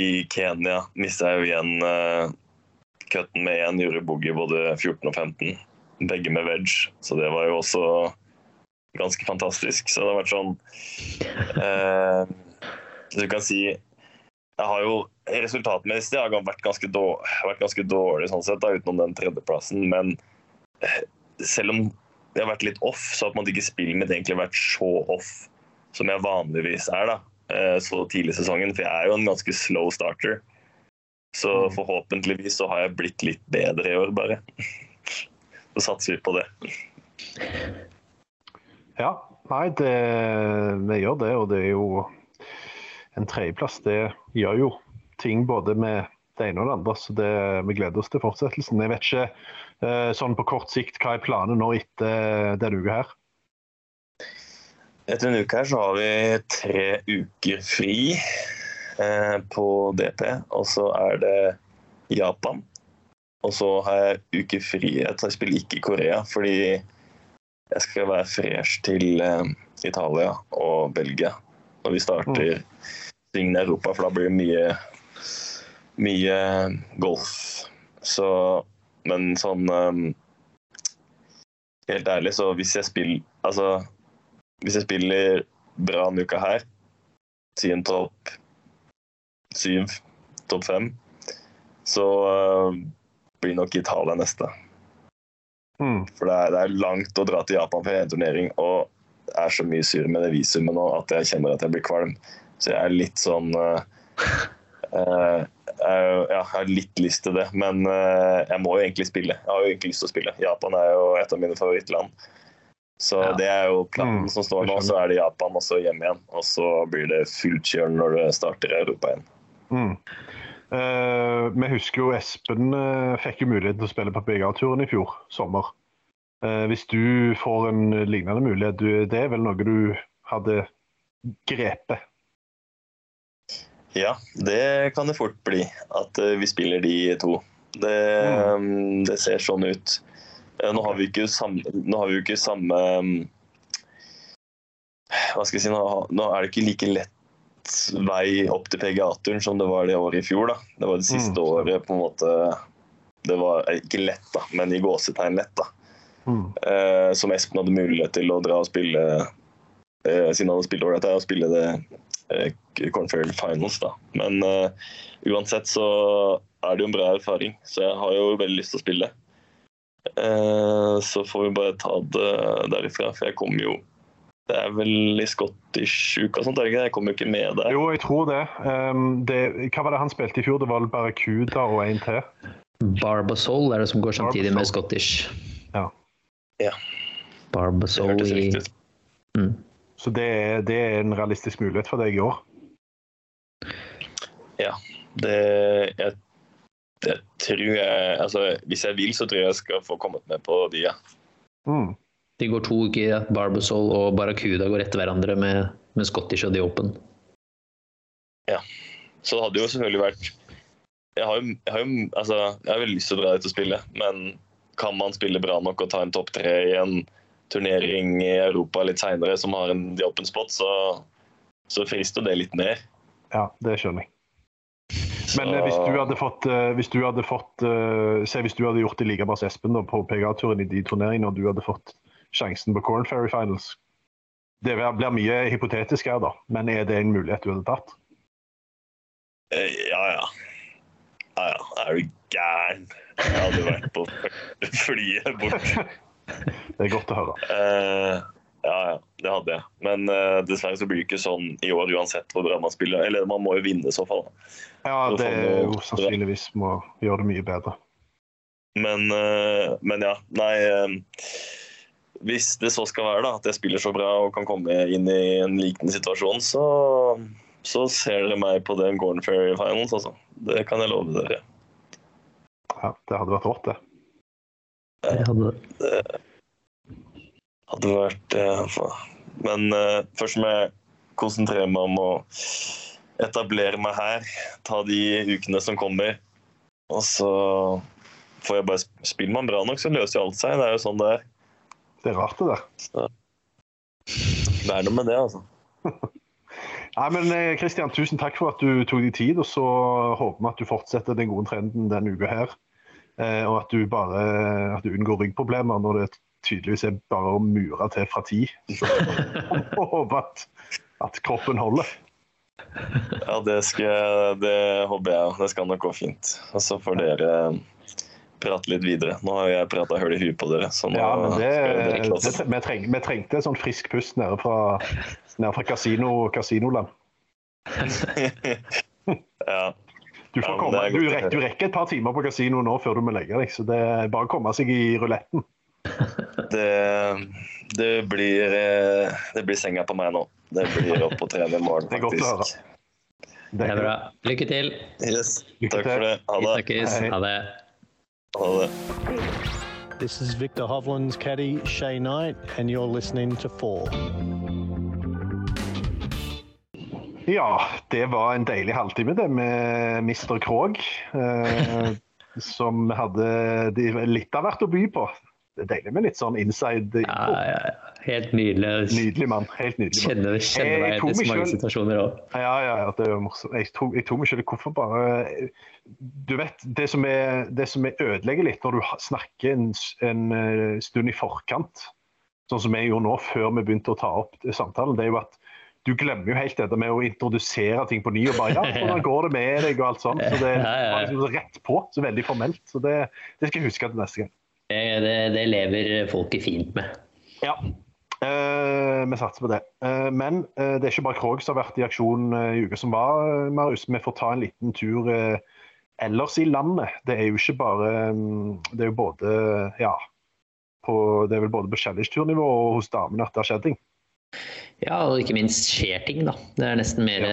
i Kenya. Mista jeg jo igjen uh, cutten med én, gjorde boogie både 14 og 15. Begge med veg, så det var jo også ganske fantastisk. Så det har vært sånn uh, Så du kan si Jeg har jo resultatmessig jeg har vært ganske dårlig, vært ganske dårlig sånn sett, da, utenom den tredjeplassen. Men eh, selv om jeg har vært litt off, så har på en måte ikke spillet mitt egentlig vært så off som jeg vanligvis er da, eh, så tidlig i sesongen. For jeg er jo en ganske slow starter. Så forhåpentligvis så har jeg blitt litt bedre i år, bare. Så satser vi på det. Ja, nei, det, det gjør det, og det er jo en tredjeplass. Det gjør jo ting både med det ene og det andre, så det, vi gleder oss til fortsettelsen. Jeg vet ikke eh, sånn på kort sikt hva er planen nå etter denne uka her? Etter en uke her så har vi tre uker fri eh, på DP, og så er det Japan. Og så har jeg uke fri. Jeg spiller ikke i Korea fordi jeg skal være fresh til eh, Italia og Belgia når vi starter svingen i Europa, for da blir det mye, mye golf. Så Men sånn um, Helt ærlig, så hvis jeg spiller Altså hvis jeg spiller bra en uke her, si en topp syv, topp fem, så uh, blir nok Italia neste. Mm. For det er, det er langt å dra til Japan for en turnering, og det er så mye surr med det visumet nå at jeg kjenner at jeg blir kvalm. Så jeg er litt sånn Uh, uh, ja, jeg har litt lyst til det, men uh, jeg må jo egentlig spille. Jeg har jo egentlig lyst til å spille. Japan er jo et av mine favorittland. Så Ja. det er jo planen Mm, som står nå. Så er det Japan, og så hjem igjen. Og så blir det fullt kjør når det starter i Europa igjen. Mm. Eh, vi husker jo Espen fikk jo muligheten til å spille på BGA-turen i fjor sommer. Eh, hvis du får en lignende mulighet, du, det er vel noe du hadde grepet? Ja, det kan det fort bli. At eh, vi spiller de to. Det, mm, det ser sånn ut. Eh, Nå har vi ikke samme, vi ikke samme mm, Hva skal jeg si, nå, nå er det ikke like lett vei opp til PGA-turen som det var det året i fjor. da. Det var det siste Mm. året på en måte Det var eh, ikke lett, da, men i gåsetegn lett. da. Mm. Eh, som Espen hadde mulighet til å dra og spille eh, siden han hadde spilt ålreit, og spille det eh, Finals. da. Men uh, uansett så er det jo en bra erfaring, så jeg har jo veldig lyst til å spille. Eh, så får vi bare ta det derifra, for jeg kommer jo Det er vel i Scottish-uka og sånt, er det ikke? Jeg kommer jo ikke med der. Jo, jeg tror det. Um, det. Hva var det han spilte i fjor? Det var Barracuda og en til? Barbasol er det som går samtidig med Barbasol. Scottish. Ja. Ja. Barbasol i mm. Så det er, det er en realistisk mulighet for deg i år? Ja. Det jeg, jeg tror jeg Altså, hvis jeg vil, så tror jeg jeg skal få kommet med på de, ja. Mm. De går to uker. Barbasol og Barracuda går etter hverandre med, med Scottish og The Open. Ja. Så det hadde jo selvfølgelig vært Jeg har jo, jeg har jo altså, jeg har veldig lyst til å dra dit og spille, men kan man spille bra nok og ta en topp tre i en turnering i Europa litt seinere som har en The Open Spot, så, så frister det litt mer. Ja, det skjønner jeg. Men Så- eh, hvis du hadde fått, eh, hvis du hadde fått eh, Se hvis du hadde gjort det like bra som Espen da, på PGA-turen i de turneringene, og du hadde fått sjansen på Corn Ferry Finals Det blir mye hypotetisk her, da, men er det en mulighet du hadde tatt? Ja, ja. Ja, ja. Er du gæren? Jeg hadde vært på flyet bort. Det er godt å høre. Uh, ja, ja, det hadde jeg. Men uh, dessverre så blir det ikke sånn i år uansett hvor bra man spiller. Eller man må jo vinne i så fall. da. Ja, det er jo sannsynligvis må gjøre det mye bedre. Men, uh, men ja, nei Uh, Hvis det så skal være da, at jeg spiller så bra og kan komme inn i en liknende situasjon, så, så ser dere meg på den Gordon Ferry Finals, altså. Det kan jeg love dere. Ja, det hadde vært rått, det. Jeg hadde Hadde vært eh, Men eh, først må jeg konsentrere meg om å etablere meg her. Ta de ukene som kommer. Og så får jeg bare sp- Spiller man bra nok, så løser jo alt seg. Det er jo sånn det er. Det er rart, det der. Det er noe med det, altså. Nei, men Kristian, tusen takk for at du tok deg tid, og så håper vi at du fortsetter den gode trenden denne uka her. Eh, og at du bare at du unngår ryggproblemer når det tydeligvis er bare å mure til fra tid. Og håper at, at kroppen holder. Ja, det, skal, det håper jeg. Det skal nok gå fint. Og så får dere prate litt videre. Nå har jeg prata hull i huet på dere, så nå Ja, men det, det, vi, treng, vi trengte en sånn frisk pust nede fra, nede fra kasino, kasinoland. Ja. Du, får Ja, komme, du, rek, du rekker et par timer på kasino nå før du må legge deg, så det er bare å komme seg i ruletten. Det, det, blir, eh, det blir senga på meg nå. Det blir opp på trene i morgen, Det er godt å høre. faktisk. Det er bra. Lykke til. Yes. Lykke Takk til. for det. Ha det. Ha det. Ha det. This is Victor Hovland's caddy, Shay Knight, and you're listening to Four. Ja, det var en deilig halvtime det med Mr. Krog. Eh, som hadde de, litt av hvert å by på. Det er deilig med litt sånn inside Ja, ja, ja. Helt nydelig. Nydelig mann. Helt nydelig mann. Kjenner, kjenner meg tok til så mange selv- situasjoner òg. Ja, ja, ja, det er jo morsomt. Jeg tok, jeg tok meg selv hvorfor bare Du vet, det som, er, det som er ødelegger litt når du snakker en, en eh, stund i forkant, sånn som jeg gjorde nå før vi begynte å ta opp samtalen, det er jo at du glemmer jo helt dette med å introdusere ting på ny. og bare, ja, hvordan går det med deg og alt sånt. Så det er liksom rett på, så veldig formelt. Så det, det skal jeg huske til neste gang. det, det lever folket fint med. Ja. Eh, vi satser på det. Eh, men eh, det er ikke bare Krog som har vært i aksjon eh, i uka som var, Marius. Vi får ta en liten tur eh, ellers i landet. Det er jo ikke bare mm, Det er jo både Ja. På, det er vel både på challenge-turnivå og hos damene at det har skjedd ting. Ja, og ikke minst skjer ting, da. Det er nesten mer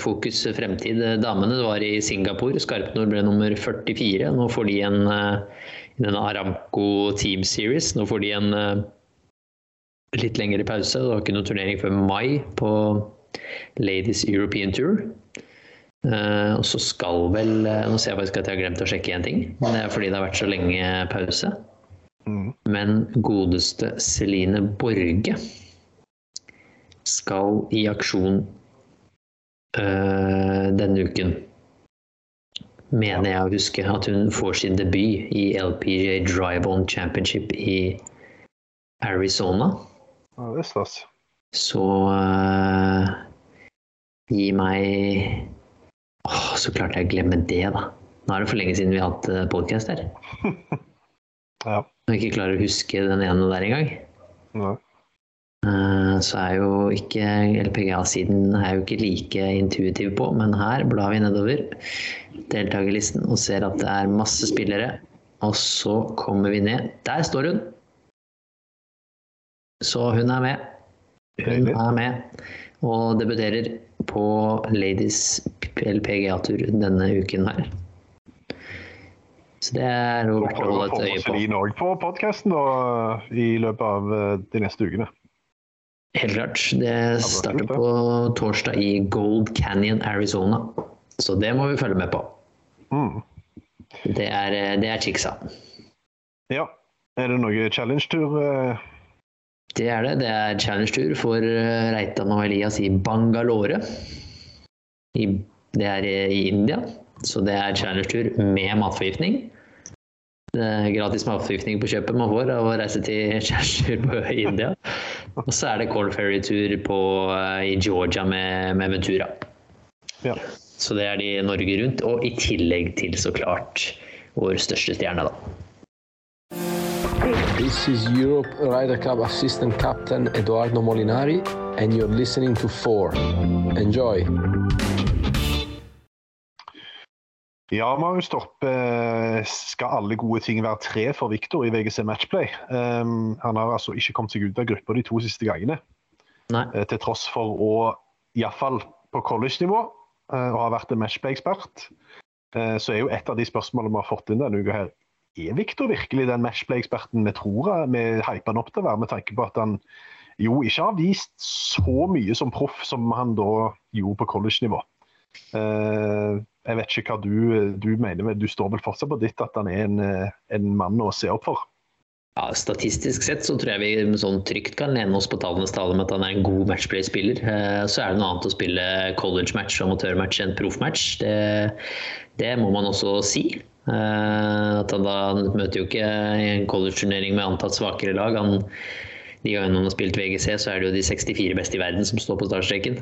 fokus fremtid. Damene var i Singapore. Skarpnord ble nummer 44. Nå får de en eh, i denne Aramco Team Series. Nå får de en eh, litt lengre pause. Det var ikke noen turnering før mai på Ladies European Tour. Eh, og så skal vel Nå ser jeg faktisk at jeg har glemt å sjekke én ting. Men det er fordi det har vært så lenge pause. Men godeste Celine Borge skal i aksjon eh, denne uken. Mener jeg å huske at hun får sin debut i LPGA Drive-On Championship i Arizona. Ja, det er stas. Så eh, gi meg Åh, så klarte jeg å glemme det, da. Nå er det for lenge siden vi har hatt podkast her. Ja. Og ikke klarer å huske den ene der engang. Eh, Så er jo ikke LPGA-siden er jo ikke like intuitiv på, men her blar vi nedover deltakerlisten og ser at det er masse spillere. Og så kommer vi ned. Der står hun! Så hun er med. Hun er med og debuterer på Ladies LPGA-tur denne uken her. Så det er jo verdt å vi holde et øye på. Celine òg på podkasten i løpet av eh, de neste ukene. Helt klart. Det starter på torsdag i Gold Canyon, Arizona. Så det må vi følge med på. Mm. Det er, det er chicksa. Ja. Er det noe challenge-tur? eh? Det er det. Det er challenge-tur for eh, Reitan og Elias i Bangalore. I, det er i India. Så det er challenge-tur med matforgiftning. Gratis matforgiftning på kjøpet man får av å reise til challenge-tur på India. Og så er det Cold Ferry-tur eh, i Georgia med, med Ventura. Ja. Så det er de Norge rundt, og i tillegg til så klart vår største stjerne, da. This is Europe Ryder Cup Assistant Captain Eduardo Molinari, and you're listening to 4. Enjoy! Ja, Marius Torp. eh, Skal alle gode ting være tre for Viktor i VGC Matchplay? Um, han har altså ikke kommet seg ut av gruppa de to siste gangene. Nei. eh, Til tross for å, iallfall på college-nivå, eh, å ha vært en matchplay-ekspert. Eh, Så er jo et av de spørsmålene vi har fått inn denne uka her, er Viktor virkelig den matchplay-eksperten vi tror vi hyper han opp til å være, med tanke på at han jo ikke har vist så mye som proff som han da gjorde på college-nivå. Eh, jeg vet ikke hva du, du mener, men du står vel fortsatt på ditt at han er en, eh, en mann å se opp for? Ja, Statistisk sett så tror jeg vi sånn trygt kan lene oss på tallenes tale med at han er en god matchplay-spiller. Eh, Så er det noe annet å spille college-match og amatørmatch enn proff-match. Det, det må man også si. Eh, At han da møter jo ikke i en college-turnering med antatt svakere lag. Han, de gangene han har spilt VGC, så er det jo de 64 beste i verden som står på startstreken.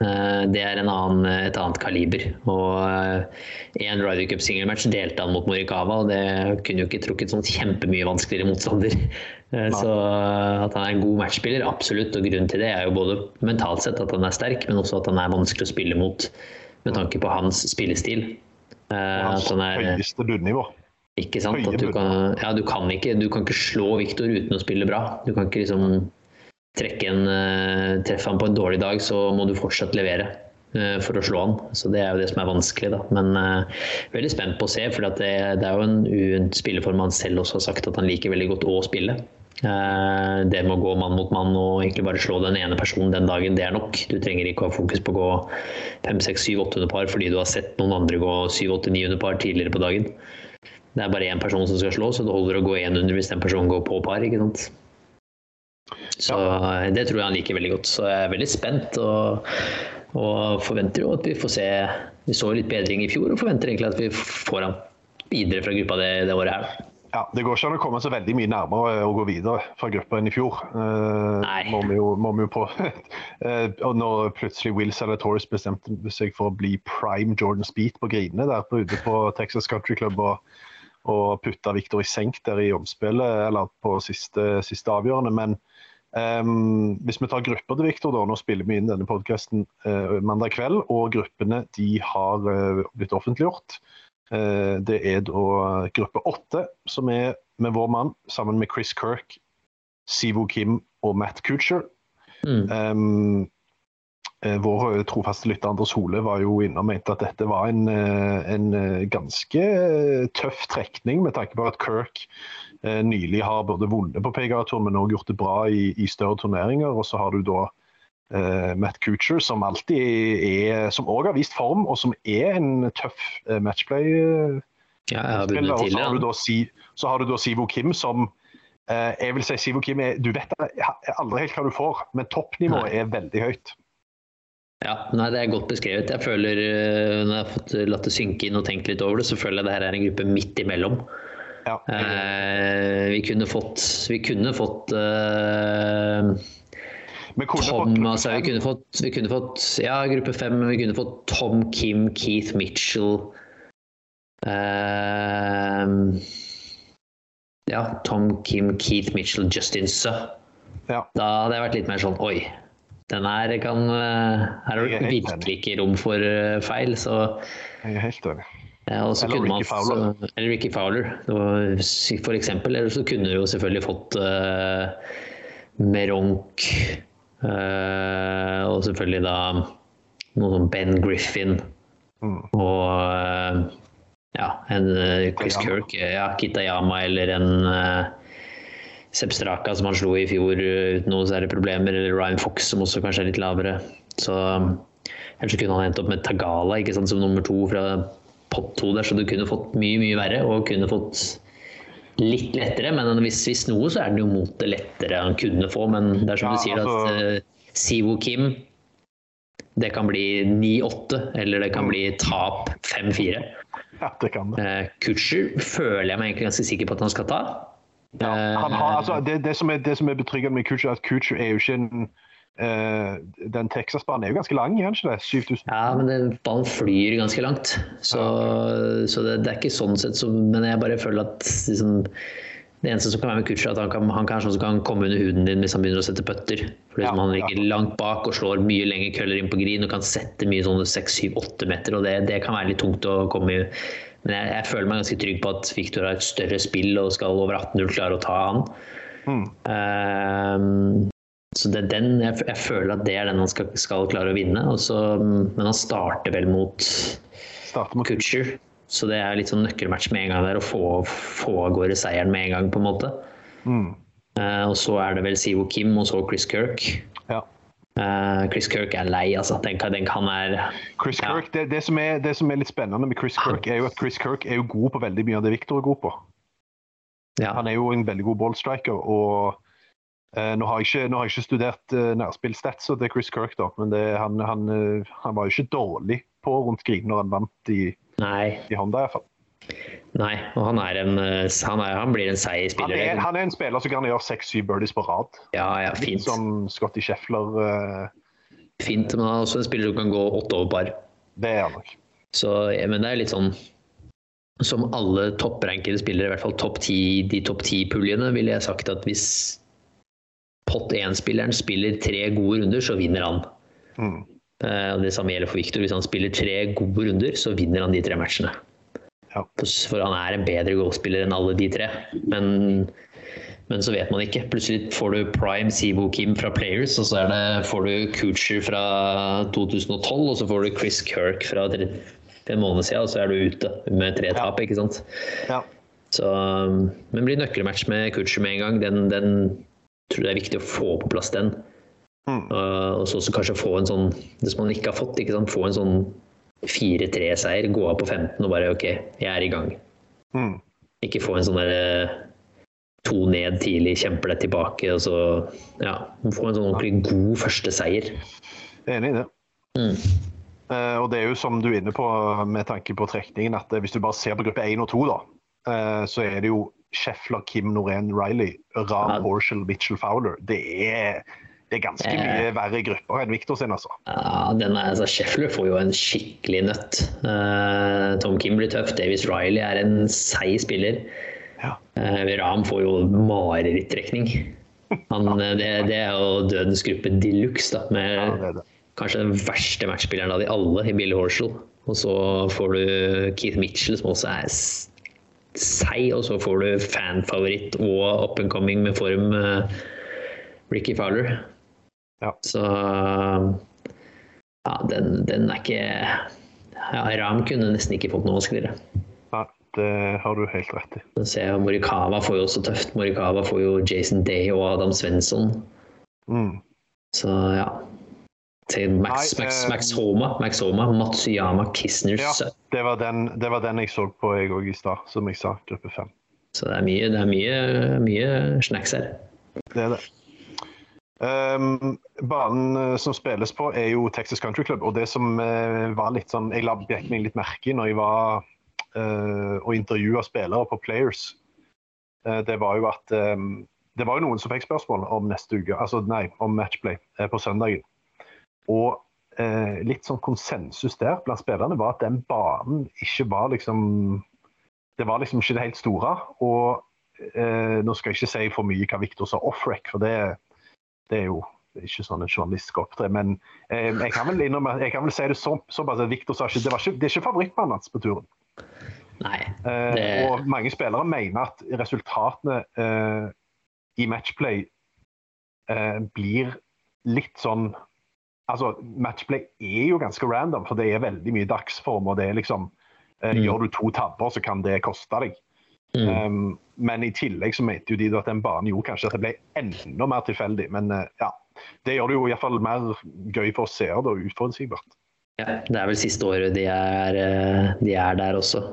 Eh, Det er en annen, et annet kaliber. Og I en Ryder Cup singelmatch delte han mot Morikawa, og det kunne jo ikke trukket sånn kjempemye vanskeligere motstander. Eh, Så at han er en god matchspiller, absolutt. Og grunnen til det er jo både mentalt sett at han er sterk, men også at han er vanskelig å spille mot med tanke på hans spillestil. Eh, Hans At han er høyeste bunnivå. ikke sant? At du kan, ja, du kan, ikke, du kan ikke slå Viktor uten å spille bra. Du kan ikke liksom en, eh, treffe han på en dårlig dag, så må du fortsatt levere eh, for å slå han. Så det er jo det som er vanskelig, da. Men uh, veldig spent på å se, for det, det er jo en, en spilleform han selv også har sagt at han liker veldig godt å spille. Uh, det med å gå mann mot mann og egentlig bare slå den ene personen den dagen, det er nok. Du trenger ikke å ha fokus på å gå 5, 6, 7, 800 par fordi du har sett noen andre gå 7, 8, 900 par tidligere på dagen. Det er bare én person som skal slå, så det holder å gå 100 hvis den personen går på par. ikke sant? Så eh, det tror jeg han liker veldig godt. Så jeg er veldig spent og, og forventer jo at vi får se Vi så litt bedring i fjor og forventer egentlig at vi får han videre fra gruppa det, det året her. Ja, Det går ikke an å komme så veldig mye nærmere å gå videre fra gruppa enn i fjor. Eh, Nei. Må vi jo, må vi jo på. Eh, og når plutselig Will Salatoris bestemte seg for å bli prime Jordan Speed på grinene der på, ute på Texas Country Club og, og putta Victor i senk der i omspillet, eller på siste, siste avgjørende. Men um, hvis vi tar grupper til Victor, da, nå spiller vi inn denne podkasten uh, mandag kveld, og gruppene de har uh, blitt offentliggjort. Uh, det er da gruppe åtte, som er med vår mann, sammen med Chris Kirk, Sivo Kim og Matt Kutcher. Mm. Um, vår trofaste lytter Anders Hole var jo inne og mente at dette var en, en ganske tøff trekning, med tanke på at Kirk eh, nylig har både vunnet på PGA-turen, men også gjort det bra i, i, større turneringer. Og så har du da eh, Matt Coocher, som alltid er Som òg har vist form, og som er en tøff eh, matchplay. Ja, jeg har vunnet tidligere. Så har du da Sivo Kim, som Eh, jeg vil si Sivo Kim er, Du vet aldri helt hva du får, men toppnivået er veldig høyt. Ja, nei, Det er godt beskrevet. Jeg føler, eh, Når jeg har fått latt det synke inn og tenkt litt over det, så føler jeg det her er en gruppe midt imellom. Ja. Eh, vi kunne fått Vi kunne fått eh, Tom, altså, vi, kunne fått, vi kunne fått Ja, gruppe fem. Vi kunne fått Tom Kim, Keith Mitchell eh, ja, Tom Kim, Keith Mitchell, Justin Suh. Ja. Da hadde jeg vært litt mer sånn Oi, den her kan eh, Her er det virkelig ikke rom for eh, feil, så Jeg er helt enig. Ja, eller, Ricky Fowler. eller Ricky Fowler, for eksempel. Eller så kunne du jo selvfølgelig fått uh, Meronk uh, og selvfølgelig da noe som Ben Griffin mm. og uh, ja, en Chris Kirk, ja, Kitayama eller en Sepp Straka som han slo i fjor uten noen særlig problemer, eller Ryan Fox som også kanskje er litt lavere. Så Ellers kunne han endt opp med Tagala ikke sant, som nummer to fra pott to der, så du kunne fått mye, mye verre og kunne fått litt lettere. Men hvis, hvis noe, så er det jo mot det lettere han kunne få. Men det er som ja, du sier, altså... at uh, Sivo Kim det kan bli 9-8, eller det kan bli tap 5-4. Ja, det kan det. Uh, Kutcher føler jeg meg egentlig ganske sikker på at han skal ta. Ja, han har, altså, det, det, som er, det, som er, betryggende med Kutcher, er at Kutcher er jo ikke en uh, Den Texas-banen er jo ganske lang, er ikke det? 7000? Ja, men den, ballen flyr ganske langt. Så, ja. så det, det, er ikke sånn sett som Men jeg bare føler at liksom, det eneste som kan være med Kutcher, er at han kan, han kan, kan komme under huden din hvis han begynner å sette putter. For ja, Han ligger ja. langt bak og slår mye lengre køller inn på green og kan sette mye sånne 6-7-8 meter. og det, det, kan være litt tungt å komme i. Men jeg, jeg, føler meg ganske trygg på at Victor har et større spill og skal over 18-0 klare å ta han. Mm. Uh, så det er den, jeg, jeg, føler at det er den han skal, skal klare å vinne. Også, men han starter vel mot, mot Kutcher. Så det er litt sånn nøkkelmatch med en gang der, å få, få av gårde seieren med en gang, på en måte. Mm. Uh, og så er det vel Sivo Kim og så Chris Kirk. Ja. Uh, Chris Kirk er lei, altså. Den, den kan er Chris Kirk, det, det, som er, det, som er, litt spennende med Chris Kirk, er jo at Chris Kirk er jo god på veldig mye av det Victor er god på. Ja. Han er jo en veldig god ballstriker. og uh, nå, har ikke, nå, har jeg ikke, studert uh, nærspillstatsa til Chris Kirk, da, men det, han, han, han, var jo ikke dårlig på rundt green når han vant i Nei. i Honda iallfall. Nei, og han, er en, eh, han, er, han blir en seig spiller. Han er, han er, en spiller som kan gjøre seks-syv birdies på rad. Ja, ja, fint. Litt som Scotty Scheffler. Uh... Fint, men han er også en spiller som kan gå åtte over par. Det er han nok. Så, ja, men det er litt sånn som alle topprankede spillere, i hvert fall topp 10, de topp ti-puljene, ville jeg sagt at hvis pott 1-spilleren spiller tre gode runder, så vinner han. Mm. Eh, det samme gjelder for Victor. Hvis han spiller tre gode runder, så vinner han de tre matchene. Ja. For han er en bedre golfspiller enn alle de tre. Men, men, så vet man ikke. Plutselig får du Prime Sivo Kim fra Players, og så det, får du Coocher fra 2012, og så får du Chris Kirk fra en måned siden, og så er du ute med tre tap, ikke sant. Ja. Så, men blir nøkkelmatch med Coocher med en gang. Den, den tror jeg det er viktig å få på plass den. Mm. Uh, og så kanskje få en sånn, hvis man ikke har fått, ikke sant, få en sånn 4-3-seier, gå av på 15 og bare OK, jeg er i gang. Mm. Ikke få en sånn derre eh, to ned tidlig, kjemper deg tilbake, og så ja, få en sånn ordentlig god første seier. Enig i det. Mm. Uh, og det er jo som du er inne på med tanke på trekningen, at hvis du bare ser på gruppe 1 og 2, da, uh, så er det jo Scheffler, Kim Norén, Riley, Ram, ja. Horshall, Mitchell Fowler. Det er Det er ganske Eh. mye verre grupper enn Victor sin, altså. Ja, denne, altså, Scheffler får jo en skikkelig nøtt. Uh, Tom Kim blir tøff. Davis Riley er en seig spiller. Ja. Uh, Ram får jo marerittrekning. Han, eh, det, det er jo dødens gruppe de luxe, da, med Ja, det det. kanskje den verste matchspilleren av de alle, i Billy Horschel. Og så får du Keith Mitchell, som også er seig, og så får du fanfavoritt og up and coming med form Uh, Ricky Fowler. Ja. Så ja, den, den er ikke ja, Ram kunne nesten ikke fått noe vanskeligere. Ja, det har du helt rett i. Ser jeg Morikawa får jo også tøft. Morikawa får jo Jason Day og Adam Svensson. Mm. Så ja. Til Max, Nei, Max, eh, Max Homa, Max Homa, Matsuyama, Kisner Ja, det var, den, det var den jeg så på jeg òg i stad, som jeg sa, gruppe fem. Så det er mye, det er mye, mye snacks her. Det er det. Um, banen eh, som spilles på, er jo Texas Country Club. Og det som uh, var litt sånn Jeg la meg litt merke når jeg var uh, og intervjua spillere på Players, uh, det var jo at um, Det var jo noen som fikk spørsmål om neste uke, altså nei, om matchplay på søndagen. Og litt sånn konsensus der blant spillerne var at den banen ikke var liksom Det var liksom ikke det helt store. Og nå skal jeg ikke si for mye hva Victor sa off-rec, for det, det er jo ikke sånn en journalist skal opptre. Men eh, jeg kan vel innrømme, jeg kan vel si det så, såpass at Victor sa ikke det, var ikke det er ikke favorittmannen hans på turen. Nei. Eh, Og mange spillere mener at resultatene eh, i matchplay eh, blir litt sånn Altså, matchplay er jo ganske random, for det er veldig mye dagsform. og det er liksom eh, Mm. Gjør du to tabber, så kan det koste deg. Mm. Um, men i tillegg så mente jo de at den banen gjorde kanskje at det ble enda mer tilfeldig. Men eh, ja, det gjør det jo iallfall mer gøy for seere og uforutsigbart. Ja, det er vel siste året de er, eh, de er der også.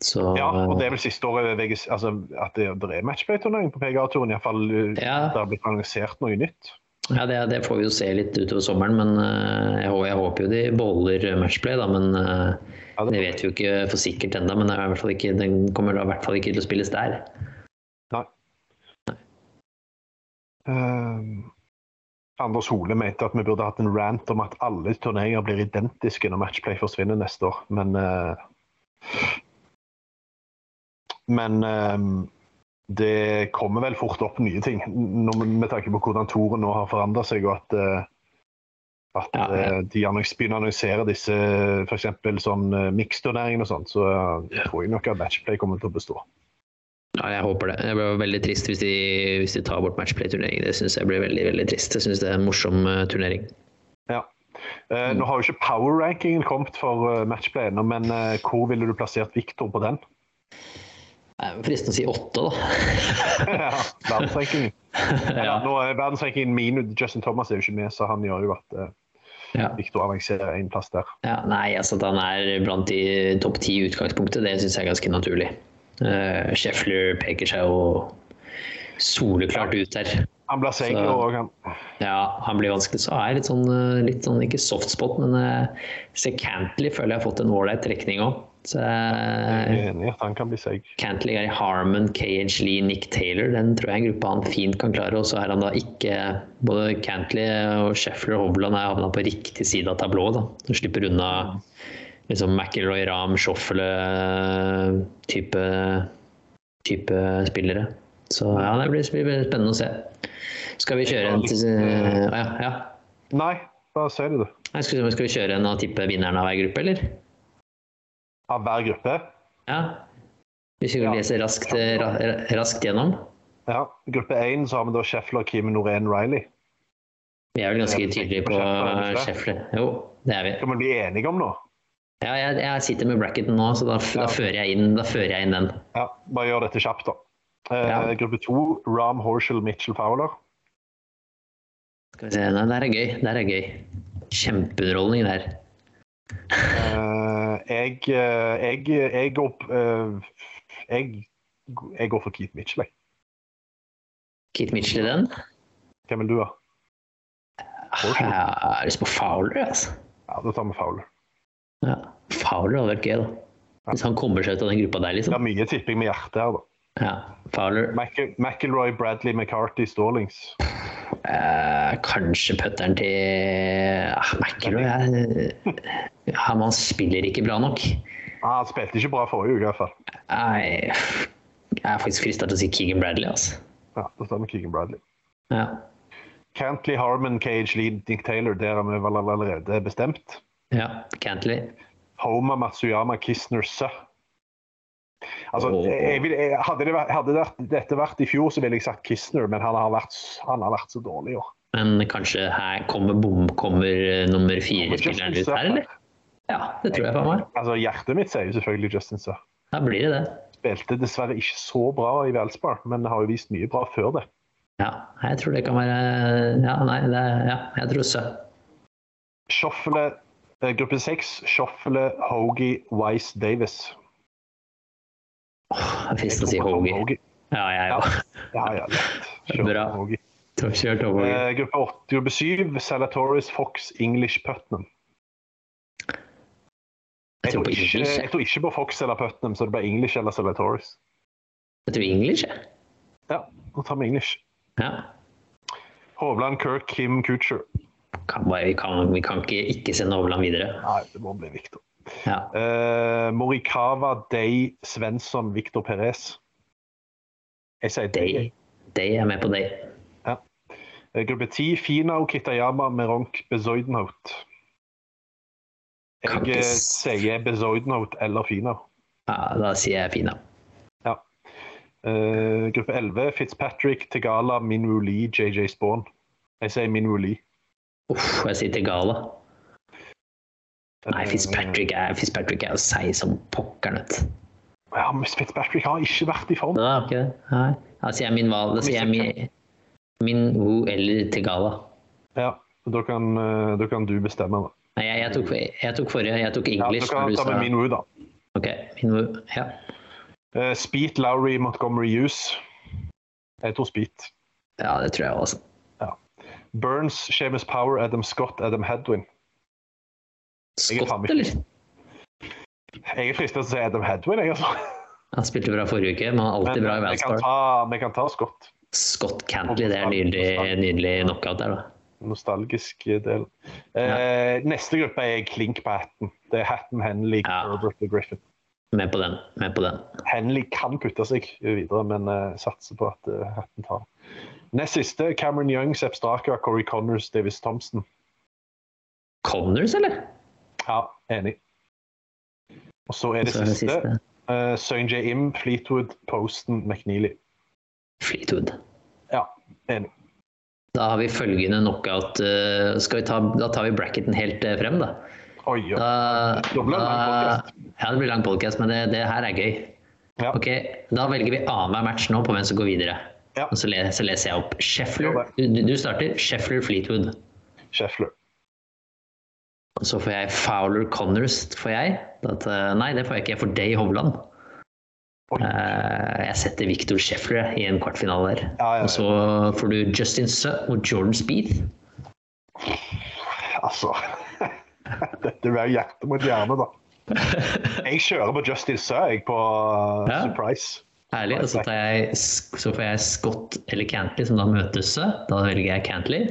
Så Ja, og det er vel siste året altså, at det, det er matchplay-turnering på PGA-turen. Iallfall uh, Ja. det har blitt annonsert noe nytt. Ja, det, det får vi jo se litt utover sommeren, men eh, jeg, jeg håper jo de beholder matchplay, da. Men eh, det- vet vi jo ikke for sikkert ennå. Men det i hvert fall ikke, den kommer da i hvert fall ikke til å spilles der. Nei. Um, Anders Hole mente at vi burde hatt en rant om at alle turneringer blir identiske når matchplay forsvinner neste år, men uh, Men eh, det kommer vel fort opp nye ting, med tanke på hvordan toren nå har forandra seg, og at eh, at Ja, ja. eh, de begynner å annonsere disse f.eks. sånn uh, miksturneringer og sånt, så eh, tror jeg nok at matchplay kommer til å bestå. Ja, jeg håper det. Det blir veldig trist hvis de, hvis de tar bort matchplay-turnering. Det syns jeg blir veldig veldig trist. Jeg syns det er en morsom eh, turnering. Ja. Eh, Nå har jo ikke power-rankingen kommet for eh, matchplay ennå, men eh, hvor ville du plassert Victor på den? Eh, Fristende å si åtte, da. ja, verdensranking. Ja. Nå er verdensrankingen minus Justin Thomas er jo ikke med, så han gjør jo at eh, Ja. Victor avanserer en plass der. Ja, nei, altså at han er blant de topp ti i utgangspunktet, det syns jeg er ganske naturlig. Uh, Scheffler peker seg jo soleklart ut her. Han blir seig, og han Ja, han blir vanskelig. Så er jeg litt sånn, eh, litt sånn ikke softspot, men uh, Secantley føler jeg har fått en ålreit trekning òg. Så jeg er enig i at han kan bli seig. Cantley, Gary Harmon, KH Lee, Nick Taylor, den tror jeg er en gruppe han fint kan klare. Og så er han da ikke Både Cantley og Scheffler og Hovland er havna på riktig side av tablået. da. Slipper unna liksom McIlroy, Ram, Shoffle type, type spillere. Så ja, det blir, blir spennende å se. Skal vi kjøre en til ja, ja. Nei, da ser du. det. skal vi kjøre en og tippe vinneren av hver gruppe, eller? Av hver gruppe? Ja. Hvis vi leser raskt, ra, raskt gjennom. Ja. Gruppe én så har vi da Scheffler, Kim, Norén, Riley. Vi er vel ganske tydelige på Scheffler, er. Jo, det er vi. Skal vi bli enige om noe? Ja, jeg, jeg sitter med bracketen nå, så da, da, fører jeg inn, da fører jeg inn den. Ja, bare gjør dette kjapt, da. Eh, Ja. Gruppe to, Ram, Horshall, Mitchell, Fowler. Skal vi se, Nei, det er gøy. Der er gøy. Kjempeunderholdning der. Eh, jeg, eh, jeg, jeg, går, p- eh, jeg, jeg går for Keith Mitchell. jeg. Keith Mitchell i den. Hvem vil du ha? Jeg har lyst på Fowler, altså. Ja, tar vi Fowler. Ja. Fowler hadde vært gøy, da. Hvis han kommer seg ut av den gruppa der, liksom. Det er mye tipping med hjertet her, da. Ja, Fowler. Mc- McIlroy, Bradley, McCarthy, Stallings. Eh, kanskje putteren til ah, McIlroy Han spiller ikke bra nok. Ah, han spilte ikke bra forrige uke, i hvert fall. Nei, jeg er faktisk frista til å si Keegan Bradley, altså. Ja, det stemmer Keegan Bradley. Ja. Cantley, Harman, Cage, Lead, Nick Taylor, der er vi vel allerede bestemt. ja. Cantley. Homa, Matsuyama, Kistner, Sø. Altså, jeg vil, jeg, hadde, det vært, hadde dette vært i fjor, så ville jeg sagt Kistner, men han har vært, han har vært så dårlig i år. Men kanskje her kommer bom, kommer eh, nummer fire-spilleren ut her, eller? Ja, det tror jeg på meg. Altså, hjertet mitt sier jo selvfølgelig Justin Sir. Da blir det det. Spilte dessverre ikke så bra i Valspar, men har jo vist mye bra før det. Ja, jeg tror det kan være Ja, nei, det ja, jeg tror så Shoffele, eh, gruppe seks, Shuffle, Hoagie, Wise, Davis. Jeg er Jeg å si. Hoagie. Ja, jeg òg. Ja, ja. Kjør Bra. Hoagie. Kjørt over. Eh, gruppe åtte, gruppe syv, Salatoris, Fox, English, Putnam. Jeg tror ikke, jeg. tror ikke på Fox eller Putnam, så det blir English eller Salatoris. Jeg tror English, jeg. Ja, nå tar vi English. Ja. Hovland, Kirk, Kim, Kutcher. Vi, kan, vi kan ikke ikke sende Hovland videre. Nei, det må bli Victor. Ja. Uh, Morikawa, Day, Svensson, Victor Perez. Jeg sier Day. Day. Er med på Day. Eh, Gruppe 10, Finau, Kitayama, Meronk, Bezoidenhout. Jeg ikke eh, sier Bezoidenhout eller Finau. Ja, da sier jeg Finau. Ja. Uh, gruppe 11, Fitzpatrick, Tegala, Minwoo Lee, JJ Spawn. Jeg sier Minwoo Lee. Uff, jeg sier til Gala. Nei, Fitzpatrick er, Fitzpatrick er å si som pokkeren, vet du. Ja, men Fitzpatrick har ikke vært i form. Er ikke det. Nei. Da sier jeg min valg. Da sier jeg min, min Wu eller Tegala. Ja, da kan, eh, da kan du bestemme. Da. Nei, jeg, jeg, tok, jeg tok forrige. Jeg tok Ja, du kan ta med min Minwoo, da. Ok, min Wu. Ja. Uh, Speed, Lowry, Montgomery Hughes. Jeg tror Speed. ja, det tror jeg også. Burns, Seamus Power, Adam Scott, Adam Hedwin. Scott, eller? Jeg er fristet til å si Adam Hedwin, jeg, altså. Han spilte bra forrige uke, men han er alltid Men bra i eh, vi kan, Valspar. ta, vi kan ta Scott. Scott Cantley, det er nydelig, nydelig knockout der, da. Nostalgisk del. Eh, Neste gruppe er klink på hatten. Det er Hatten, Henley, Ja. Herbert og Griffin. Med på den. Med på den. Henley kan putte seg videre, men uh, satser på at uh, Hatten tar. Nest siste, Cameron Young, Sepp Straka, Corey Connors, Davis Thompson. Connors, eller? Ja, enig. Og så er det Så er det siste. siste. Uh, Søyn J. Im, Fleetwood, Posten, McNeely. Fleetwood. Ja, enig. Da har vi følgende knockout. uh, skal vi ta, da tar vi bracketen helt uh, frem, da. Oi, ja. Da, Da blir lang podkast. podcast. ja, det blir lang podkast, men det, det her er gøy. Ja. Ok, Da velger vi annenhver match nå på hvem som går videre. Ja. Og så, le, så leser jeg opp. Scheffler, du, du starter. Scheffler Fleetwood. Scheffler. Og så får jeg Fowler Connors. Får jeg? At, eh, nei, det får jeg ikke. Jeg får Day Hovland. Eh, jeg setter Victor Scheffler i en kvartfinale der. Ja, ja, ja. Og så får du Justin Suh mot Jordan Speed. Altså Dette blir hjerte mot hjerne, da. Jeg kjører på Justin Suh, jeg, på uh, Ja. Surprise. Ærlig. Og så, jeg, så får jeg Scott eller Cantley, som da møter Suh. Da velger jeg Cantley.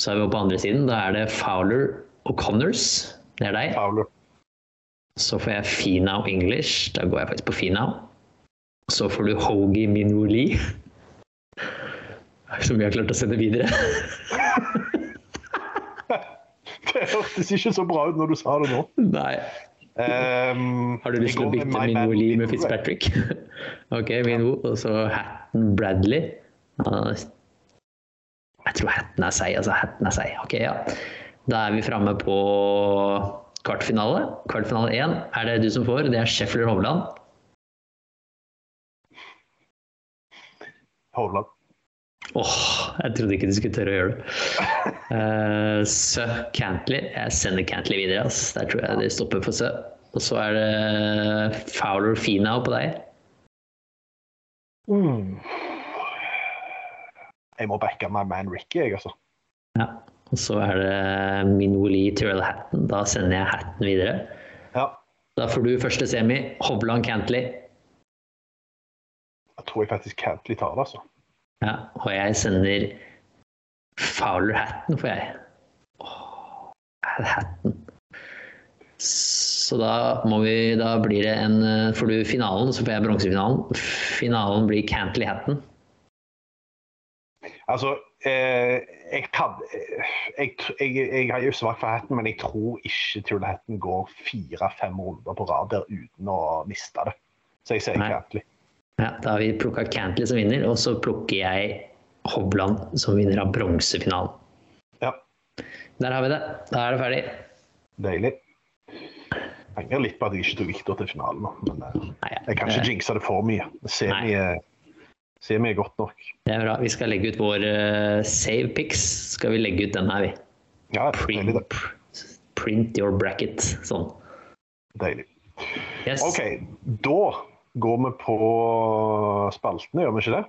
Så er vi på andre siden. Da er det Fowler og Connors. Det er deg. Fowler. Så får jeg Finau English. Da går jeg faktisk på Finau. Så får du Hoagie Minwoo Som vi har klart å sende videre. Det hørtes ikke så bra ut når du sa det nå. Nei. Um, Har du lyst til å bytte Minwoo Lee med Fitzpatrick? ok, Minwo. Og så Hatton Bradley. Ah, Jeg tror Hatton er seig, altså. Hatton er seig. Ok, ja. Da er vi framme på kvartfinale. Kvartfinale én er det du som får. Det er Scheffler Hovland. Hovland. Åh, jeg trodde ikke du skulle tørre å gjøre det. Uh, Sø Cantley. Jeg sender Cantley videre. ass. Der tror jeg det stopper for Sø. Og så er det Fowler Finau på deg. Mm. Jeg må backe my man Ricky, jeg, altså. Ja. Og så er det Minoli Tyrell Hatton. Da sender jeg Hatton videre. Ja. Da får du første semi. Hovland Cantley. Jeg tror jeg faktisk Cantley tar det, altså. Ja. Og jeg sender Fowler Hatton får jeg. Åh, Hatton. Så da må vi Da blir det en eh, Får du finalen, så får jeg bronsefinalen. Finalen blir Cantley Hatton. Altså, eh, jeg, hadde, jeg, jeg, jeg har jo svakt for hatten, men jeg tror ikke Tula Hatton går fire-fem runder på rad der uten å miste det. Så jeg ser Nei. Cantley. Ja, da har vi plukka Cantley som vinner, og så plukker jeg Hovland som vinner av bronsefinalen. Ja, Der har vi det. Da er det ferdig. deilig. Jeg angrer litt på at jeg ikke tok Victor til finalen, men eh, Nei, jeg kan ikke jinxe det for mye. Semi, er- semi er godt nok. Det er bra. Vi skal legge ut vår uh, save pics. Skal vi legge ut den her, vi. Ja, deilig, det. Print, print your bracket. Sånn. Deilig. Yes. OK, da går vi på spaltene, gjør vi ikke det?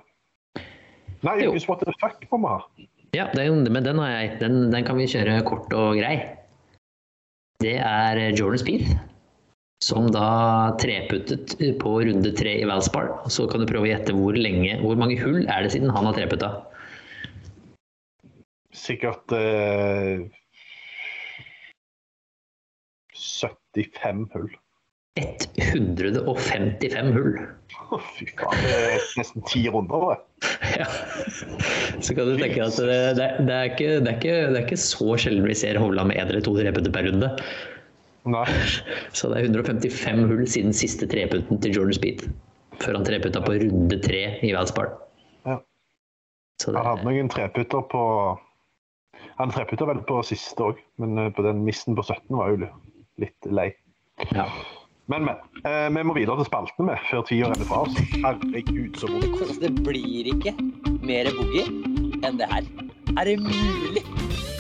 Nei. Ukens What the fuck må vi ha. Ja, den, men den har jeg. Den, den kan vi kjøre kort og grei. Det er Jordan Speed, som da treputtet på runde tre i Valspar. Så kan du prøve å gjette hvor lenge, hvor mange hull er det siden han har treputta. Sikkert eh, 75 hull. 155 hull. Å, Fy faen, det er nesten ti runder. Det. Ja. Så kan du tenke at det, det, er- det, er ikke, det, er ikke, det er ikke så sjelden vi ser Hovland med én eller to treputter per runde. Nei. Så det er 155 hull siden siste treputten til Jordan Speed. Før han treputta på runde tre i Valspar. Ja. Det, Han hadde noen treputter på Han treputta vel på siste òg, men eh, på den missen på 17 var jo litt lei. ja. Men, men. Eh, vi må videre til spalten med, før tida renner fra oss. Herregud, så vondt. Det blir ikke mer boogie enn det her. Er det mulig?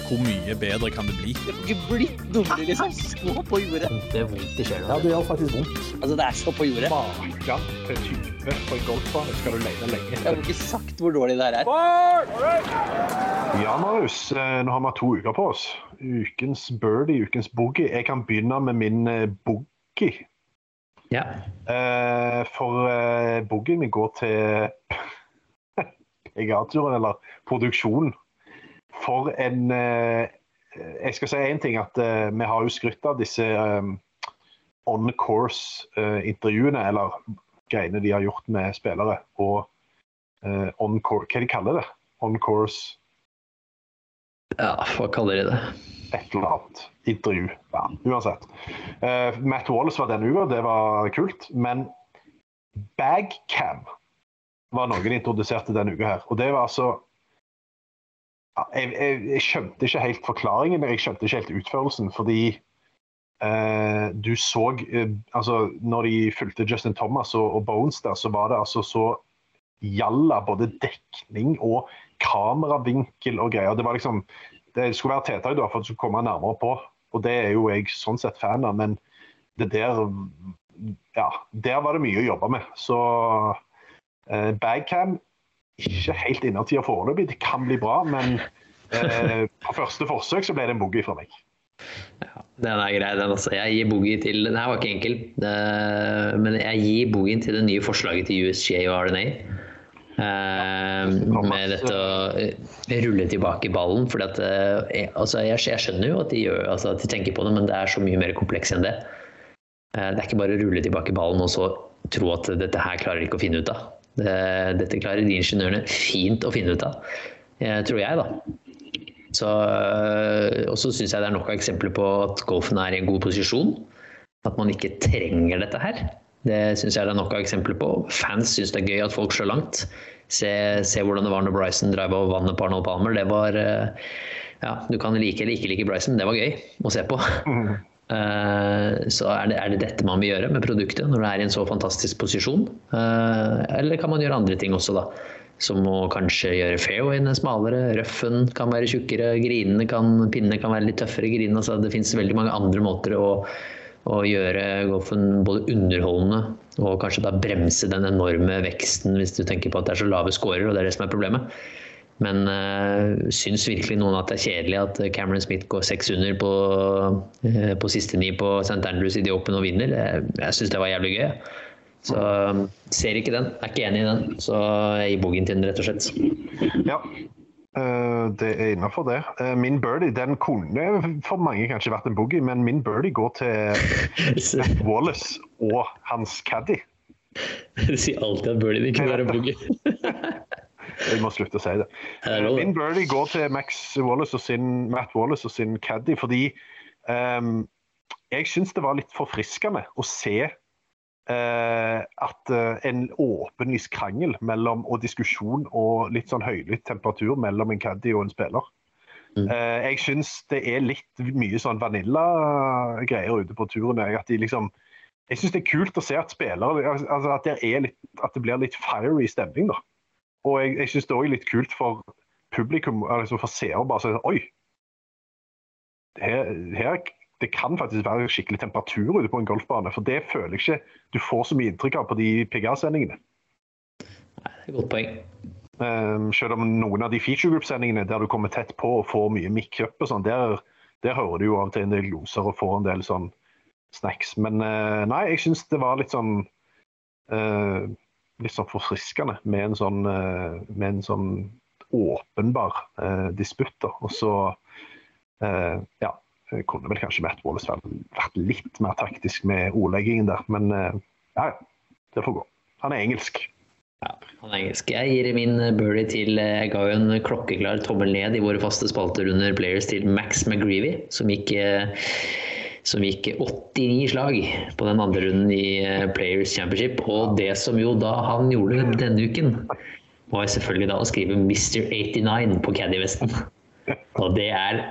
Hvor mye bedre kan det bli? Det ikke blitt dummere, liksom. Så på jordet. Det er vondt i sjela. det gjør faktisk vondt. Altså, det er så på jordet. Maken til type på en golfbane skal du lete lenge Jeg har ikke sagt hvor dårlig det her er. Ja, Marius. eh, Nå har vi to uker på oss. Ukens birdie, ukens boogie. Jeg kan begynne med min eh, boogie. Ja. Uh, for uh, boogien min går til PGA-turen, eller produksjonen. For en eh, Jeg skal si én ting, at eh, vi har jo skrytt av disse eh, on course-intervjuene, eller greiene de har gjort med spillere. Og on course Hva de kaller det? On course ja, hva kaller de det? et eller annet intervju. Ja, uansett. Matt Wallace var denne uka, det var kult. Men Bagcam var noe de introduserte denne uka her. Og det var altså jeg, jeg, jeg skjønte ikke helt forklaringen, jeg skjønte ikke helt utførelsen. Fordi eh, du så eh, altså Når de fulgte Justin Thomas og, og Bones der, så var det altså så jalla både dekning og kameravinkel og greier. Det var liksom det skulle være tiltak da, for at skulle komme nærmere på. Og det er jo jeg sånn sett fan av, men det der Ja, der var det mye å jobbe med. Så eh, Bagcam ikke helt innertida foreløpig. Det kan bli bra, men eh, på første forsøk så ble det en boogie fra meg. Den er grei, den altså. Jeg gir boogie til Den her var ikke enkel, det, men jeg gir boogien til det nye forslaget til USGA og RNA. Eh, med dette å eh, rulle tilbake ballen. For at, eh, altså, jeg, jeg skjønner jo at de, gjør, altså, at de tenker på det, men det er så mye mer kompleks enn det. Eh, det er ikke bare å rulle tilbake ballen og så tro at dette her klarer de ikke å finne ut av. Det, dette klarer de ingeniørene fint å finne ut av, eh, tror jeg, da. Så, øh, og så syns jeg det er nok av eksempler på at golfen er i en god posisjon. At man ikke trenger dette her. Det syns jeg det er nok av eksempler på. Fans syns det er gøy at folk slår langt. Se, se hvordan det var når Bryson drev og vannet på Arnold Palmer. Det var øh, Ja, du kan like eller ikke like Bryson, det var gøy å se på. Eh, så er det, er det dette man vil gjøre med produktet når det er i en så fantastisk posisjon? Eh, eller kan man gjøre andre ting også, da? Som å kanskje gjøre fairwayene smalere, røffen kan være tjukkere, grinene kan, pinnene kan være litt tøffere. Grinene, altså det finnes veldig mange andre måter å, å gjøre golfen både underholdende og kanskje da bremse den enorme veksten hvis du tenker på at det er så lave scorer, og det er det som er problemet. Men øh, syns virkelig noen at det er kjedelig at Cameron Smith går seks under på, øh, på siste ni på St. Andrews i The Open og vinner? Jeg, jeg syns det var jævlig gøy. Så øh, ser ikke den. Er ikke enig i den. Så jeg gir boogien til den, rett og slett. Ja. øh, det er innafor det. Min birdie den kunne for mange kanskje vært en boogie, men min birdie går til Wallace og hans caddy. Du sier alltid at birdien ikke være boogie. Jeg må slutte å si det. det. Min birdie går til Max Wallace og sin, Matt Wallace og sin caddy fordi um, jeg syns det var litt forfriskende å se Uh, at uh, en åpenlys krangel mellom, og diskusjon og litt sånn høylytt temperatur mellom en caddy og en spiller. Eh, jeg syns det er litt mye sånn vanilla-greier ute på turen. At de liksom jeg syns det er kult å se at spillere altså at, det er litt, at det blir litt fiery stemning. da. Og jeg, jeg syns det er litt kult for publikum, altså for seere, bare sånn Oi! Her, her, det kan faktisk være skikkelig temperatur ute på en golfbane. For det føler jeg ikke du får så mye inntrykk av på de PGA-sendingene. Nei, det er et Godt poeng. Um, selv om noen av de feature group-sendingene der du kommer tett på og får mye mic-up og sånn, der, der hører du jo av og til en del gloser og får en del sånn snacks. Men uh, nei, jeg syns det var litt sånn uh, litt sånn forfriskende med en sånn, uh, med en sånn åpenbar uh, disputt. Og så ja, kunne vel kanskje Matt Wallace vært litt mer taktisk med ordleggingen der, men ja, det får gå. Han er engelsk. Ja, han er engelsk. Jeg gir min birdie til Jeg ga jo en klokkeklar tommel ned i våre faste spalter under Players til Max McGreevy, som gikk som gikk 89 slag på den andre runden i Players Championship. Og det som jo da han gjorde denne uken, var selvfølgelig da å skrive Mr. 89 på Caddy-vesten. Og det er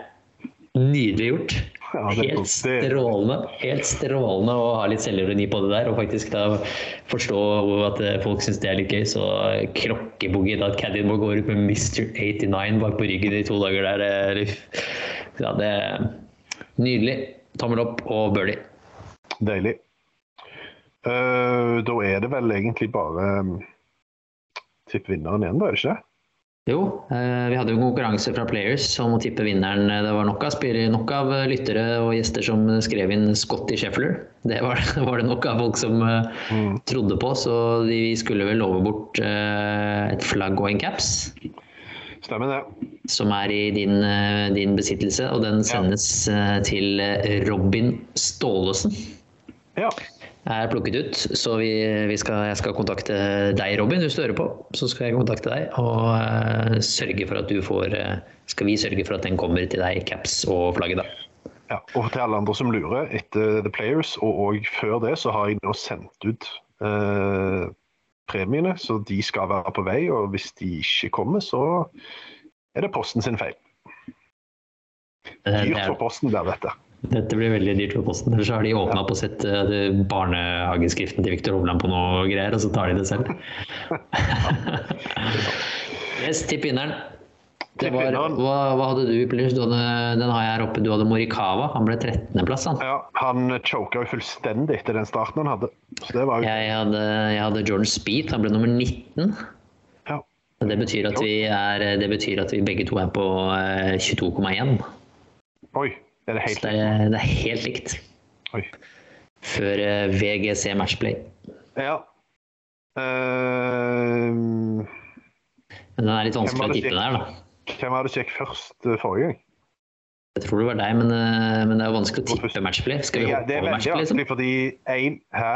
nydelig gjort. Helt strålende. Helt strålende å ha litt selvironi på det der, og faktisk da forstå at folk syns det er litt gøy. Så krokkeboogie at Caddy må gå ut med Mr. 89 bak på ryggen i to dager der. Ja, det er nydelig. Tommel opp og birdie. Deilig. Uh, da er det vel egentlig bare um, tipp vinneren igjen, da, er det ikke? Jo, uh, vi hadde jo konkurranse fra Players om å tippe vinneren. Det var nok av, nok av lyttere og gjester som skrev inn Scotty Scheffler. Det var, var, det nok av folk som uh, mm. trodde på, så de skulle vel love bort et flagg og en caps. Stemmer det. Som er i din, din besittelse, og den sendes ja. til Robin Staalesen. Ja. Er plukket ut, så vi, vi skal, jeg skal kontakte deg, Robin, hvis du hører på. Så skal jeg kontakte deg og sørge for at du får Skal vi sørge for at den kommer til deg, caps og flagget, da. Ja, og til alle andre som lurer, etter The Players, og, og før det, så har jeg nå sendt ut uh, premiene, så de skal være på vei. Og hvis de ikke kommer, så er det Posten sin feil. Dyrt for Posten der, dette. Dette blir veldig dyrt for Posten. Ellers har de åpna på og sett uh, barnehageskriften til Viktor Hovland på noe greier, og så tar de det selv. yes, tipp vinneren. Var, hva, hva, hadde du i Players? Den har jeg her oppe. Du hadde Morikawa. Han ble 13.-plass. Han. Ja, han choka jo fullstendig etter den starten han hadde. Jo... Jeg, hadde, jeg hadde Jordan Speed. Han ble nummer 19. Ja. Det betyr, er, det betyr at vi begge to er på 22,1. Oi. Er det, helt det, er, det er helt likt. Oi. Før uh, VGC Matchplay. Ja. Uh, men den er litt vanskelig å tippe der, da. Hvem var det som gikk først uh, forrige gang? Jeg tror det var deg, men, men det er jo vanskelig å tippe matchplay. Skal vi hoppe ja, over matchplay, liksom? Fordi en, hæ?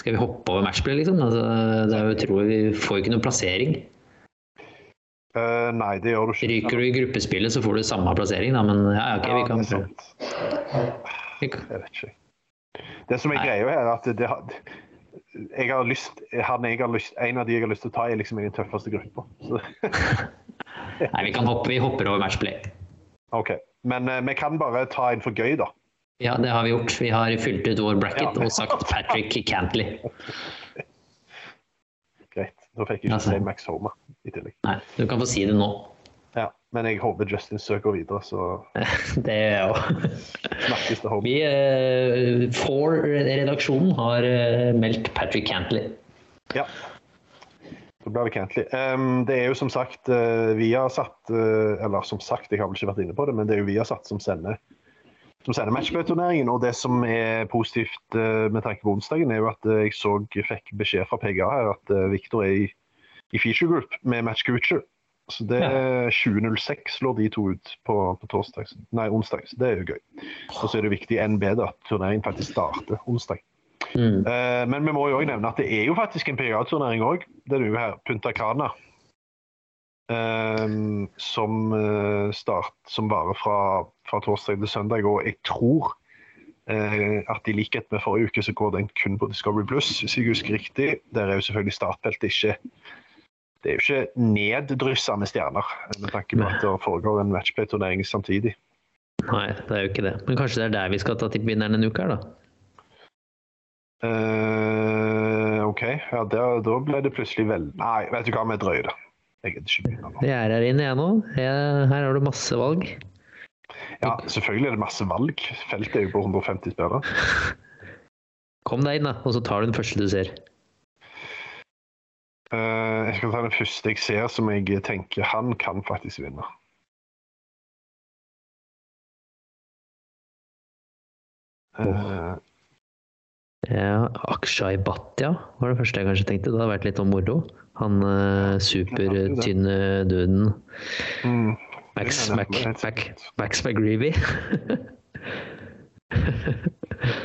Skal vi hoppe over matchplay, liksom? Altså, det er jo, utrolig, Vi får jo ikke noen plassering. Uh, nei, det gjør du ikke. Ryker du i gruppespillet, så får du samme plassering, da, men ja, ok, vi kan det Jeg vet ikke. Det som er greia her, er at det, jeg har lyst, han jeg har lyst, En av de jeg har lyst til å ta, er liksom i den tøffeste gruppa. nei, vi kan hoppe, vi hopper over matchplay. OK. Men uh, vi kan bare ta en for gøy, da. Ja, det har vi gjort. Vi har fylt ut vår bracket ja. og sagt Patrick Cantley. Greit. Da fikk jeg ikke si Max Homer i tillegg. Nei, du kan få si det nå. Ja, men jeg håper Justin søker videre, så Det gjør jeg òg. Snakkes det Vi, uh, For-redaksjonen har uh, meldt Patrick Cantley. Ja. Da blir det Cantley. Um, det er jo som sagt uh, Viasat uh, Eller som sagt, jeg har vel ikke vært inne på det, men det er jo Viasat som sender som sender matchplay-turneringen. Og det som er positivt uh, med tanke på onsdagen, er jo at jeg så, fikk beskjed fra PGA her at uh, Victor er i, i feature group med Match Coocher. Så det er 20.06 lå de to ut på, på torsdag. Nei, onsdag. Så det er jo gøy. Og så er det viktig enn bedre at turneringen faktisk starter onsdag. Mm. Eh, men vi må jo også nevne at det er jo faktisk en PGA-turnering òg. Er jo her, Punta Cana. Eh, som, start, som varer fra, fra torsdag til søndag. Og jeg tror eh, at i likhet med forrige uke, så går den kun på Discovery Plus, hvis jeg husker riktig. Der er jo selvfølgelig startfeltet ikke det er jo ikke neddryssa med stjerner, med tanke på at det foregår en matchplay-turnering samtidig. Nei, det er jo ikke det. Men kanskje det er der vi skal ta tippvinneren en uke her, da? Eh, OK, ja, der, da ble det plutselig vel Nei, vet du hva, vi drøyer det. Jeg gidder ikke begynne nå. Jeg er her inne, jeg nå. Jeg, her har du masse valg. Ja, selvfølgelig er det masse valg. Feltet er jo på 150 spillere. Kom deg inn, da, og så tar du den første du ser. Uh, jeg skal ta den første jeg ser som jeg tenker han kan faktisk vinne. Eh, Ja, Akshay Bhatia var det første jeg kanskje tenkte. Det hadde vært litt om moro. Han uh, supertynne duden. mm, Max, Mac, Mac. Max McGreevy.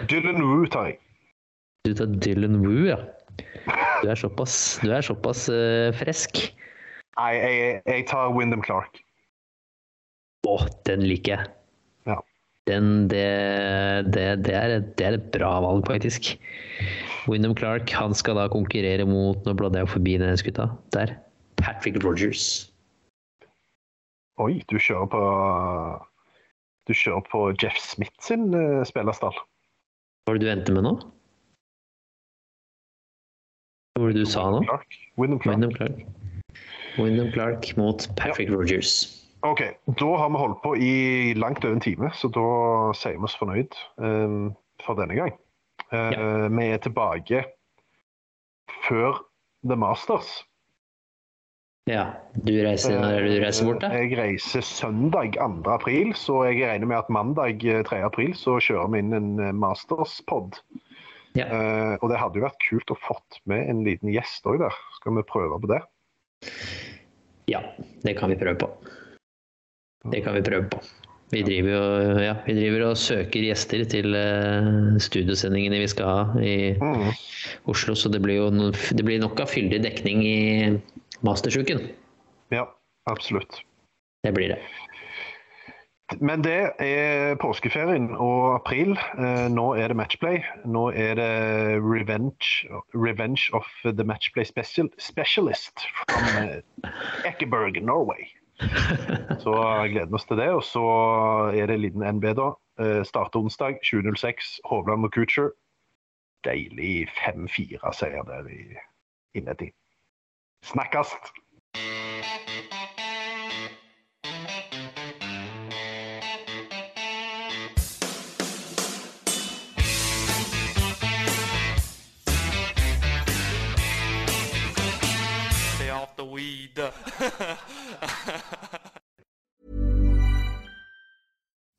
Dylan Woo tar jeg. Du tar Dylan Woo, ja. Du er såpass, du er såpass uh, fresk. Nei, jeg, jeg tar Wyndham Clark. Å, den liker jeg. Ja. Den, det, det, det, er, et- det er et bra valg, faktisk. Wyndham Clark han skal da konkurrere mot Nå bladde jeg forbi den skutta. Der. Patrick Rogers. Oi, du kjører på Du kjører på Jeff Smith sin uh, spillerstall. Hva var det du endte med nå? Hva var det du sa nå? Wyndham Clark. Wyndham Clark. Wyndham Clark mot Patrick Rogers. OK, da har vi holdt på i langt over en time, så da sier vi oss fornøyd um, for denne gang. Eh, Vi er tilbake før The Masters. Ja. Du reiser, er du reiser bort, da? Eh, Jeg reiser søndag 2. april, så jeg regner med at mandag eh, 3. april så kjører vi inn en eh, Masters-pod. Ja. Uh, og det hadde jo vært kult å fått med en liten gjest òg der. Skal vi prøve på det? Ja, det kan vi prøve på. Det kan vi prøve på. Vi driver, jo, ja, vi driver og søker gjester til eh, studiosendingene vi skal ha i Mm. Oslo, så det blir jo no, det blir nok av fyldig dekning i mastersuken. Ja, absolutt. Det blir det. Men det er påskeferien og april. Eh, Nå er det matchplay. Nå er det revenge, revenge of the matchplay special, specialist from eh, Ekeberg, Norway. Så gleder vi oss til det. Og så er det en liten NB, da. Eh, Starter onsdag 20.06. Hovland og Coocher. Deilig 5-4-seier der i innetid. Snakkes! Stay off the weed.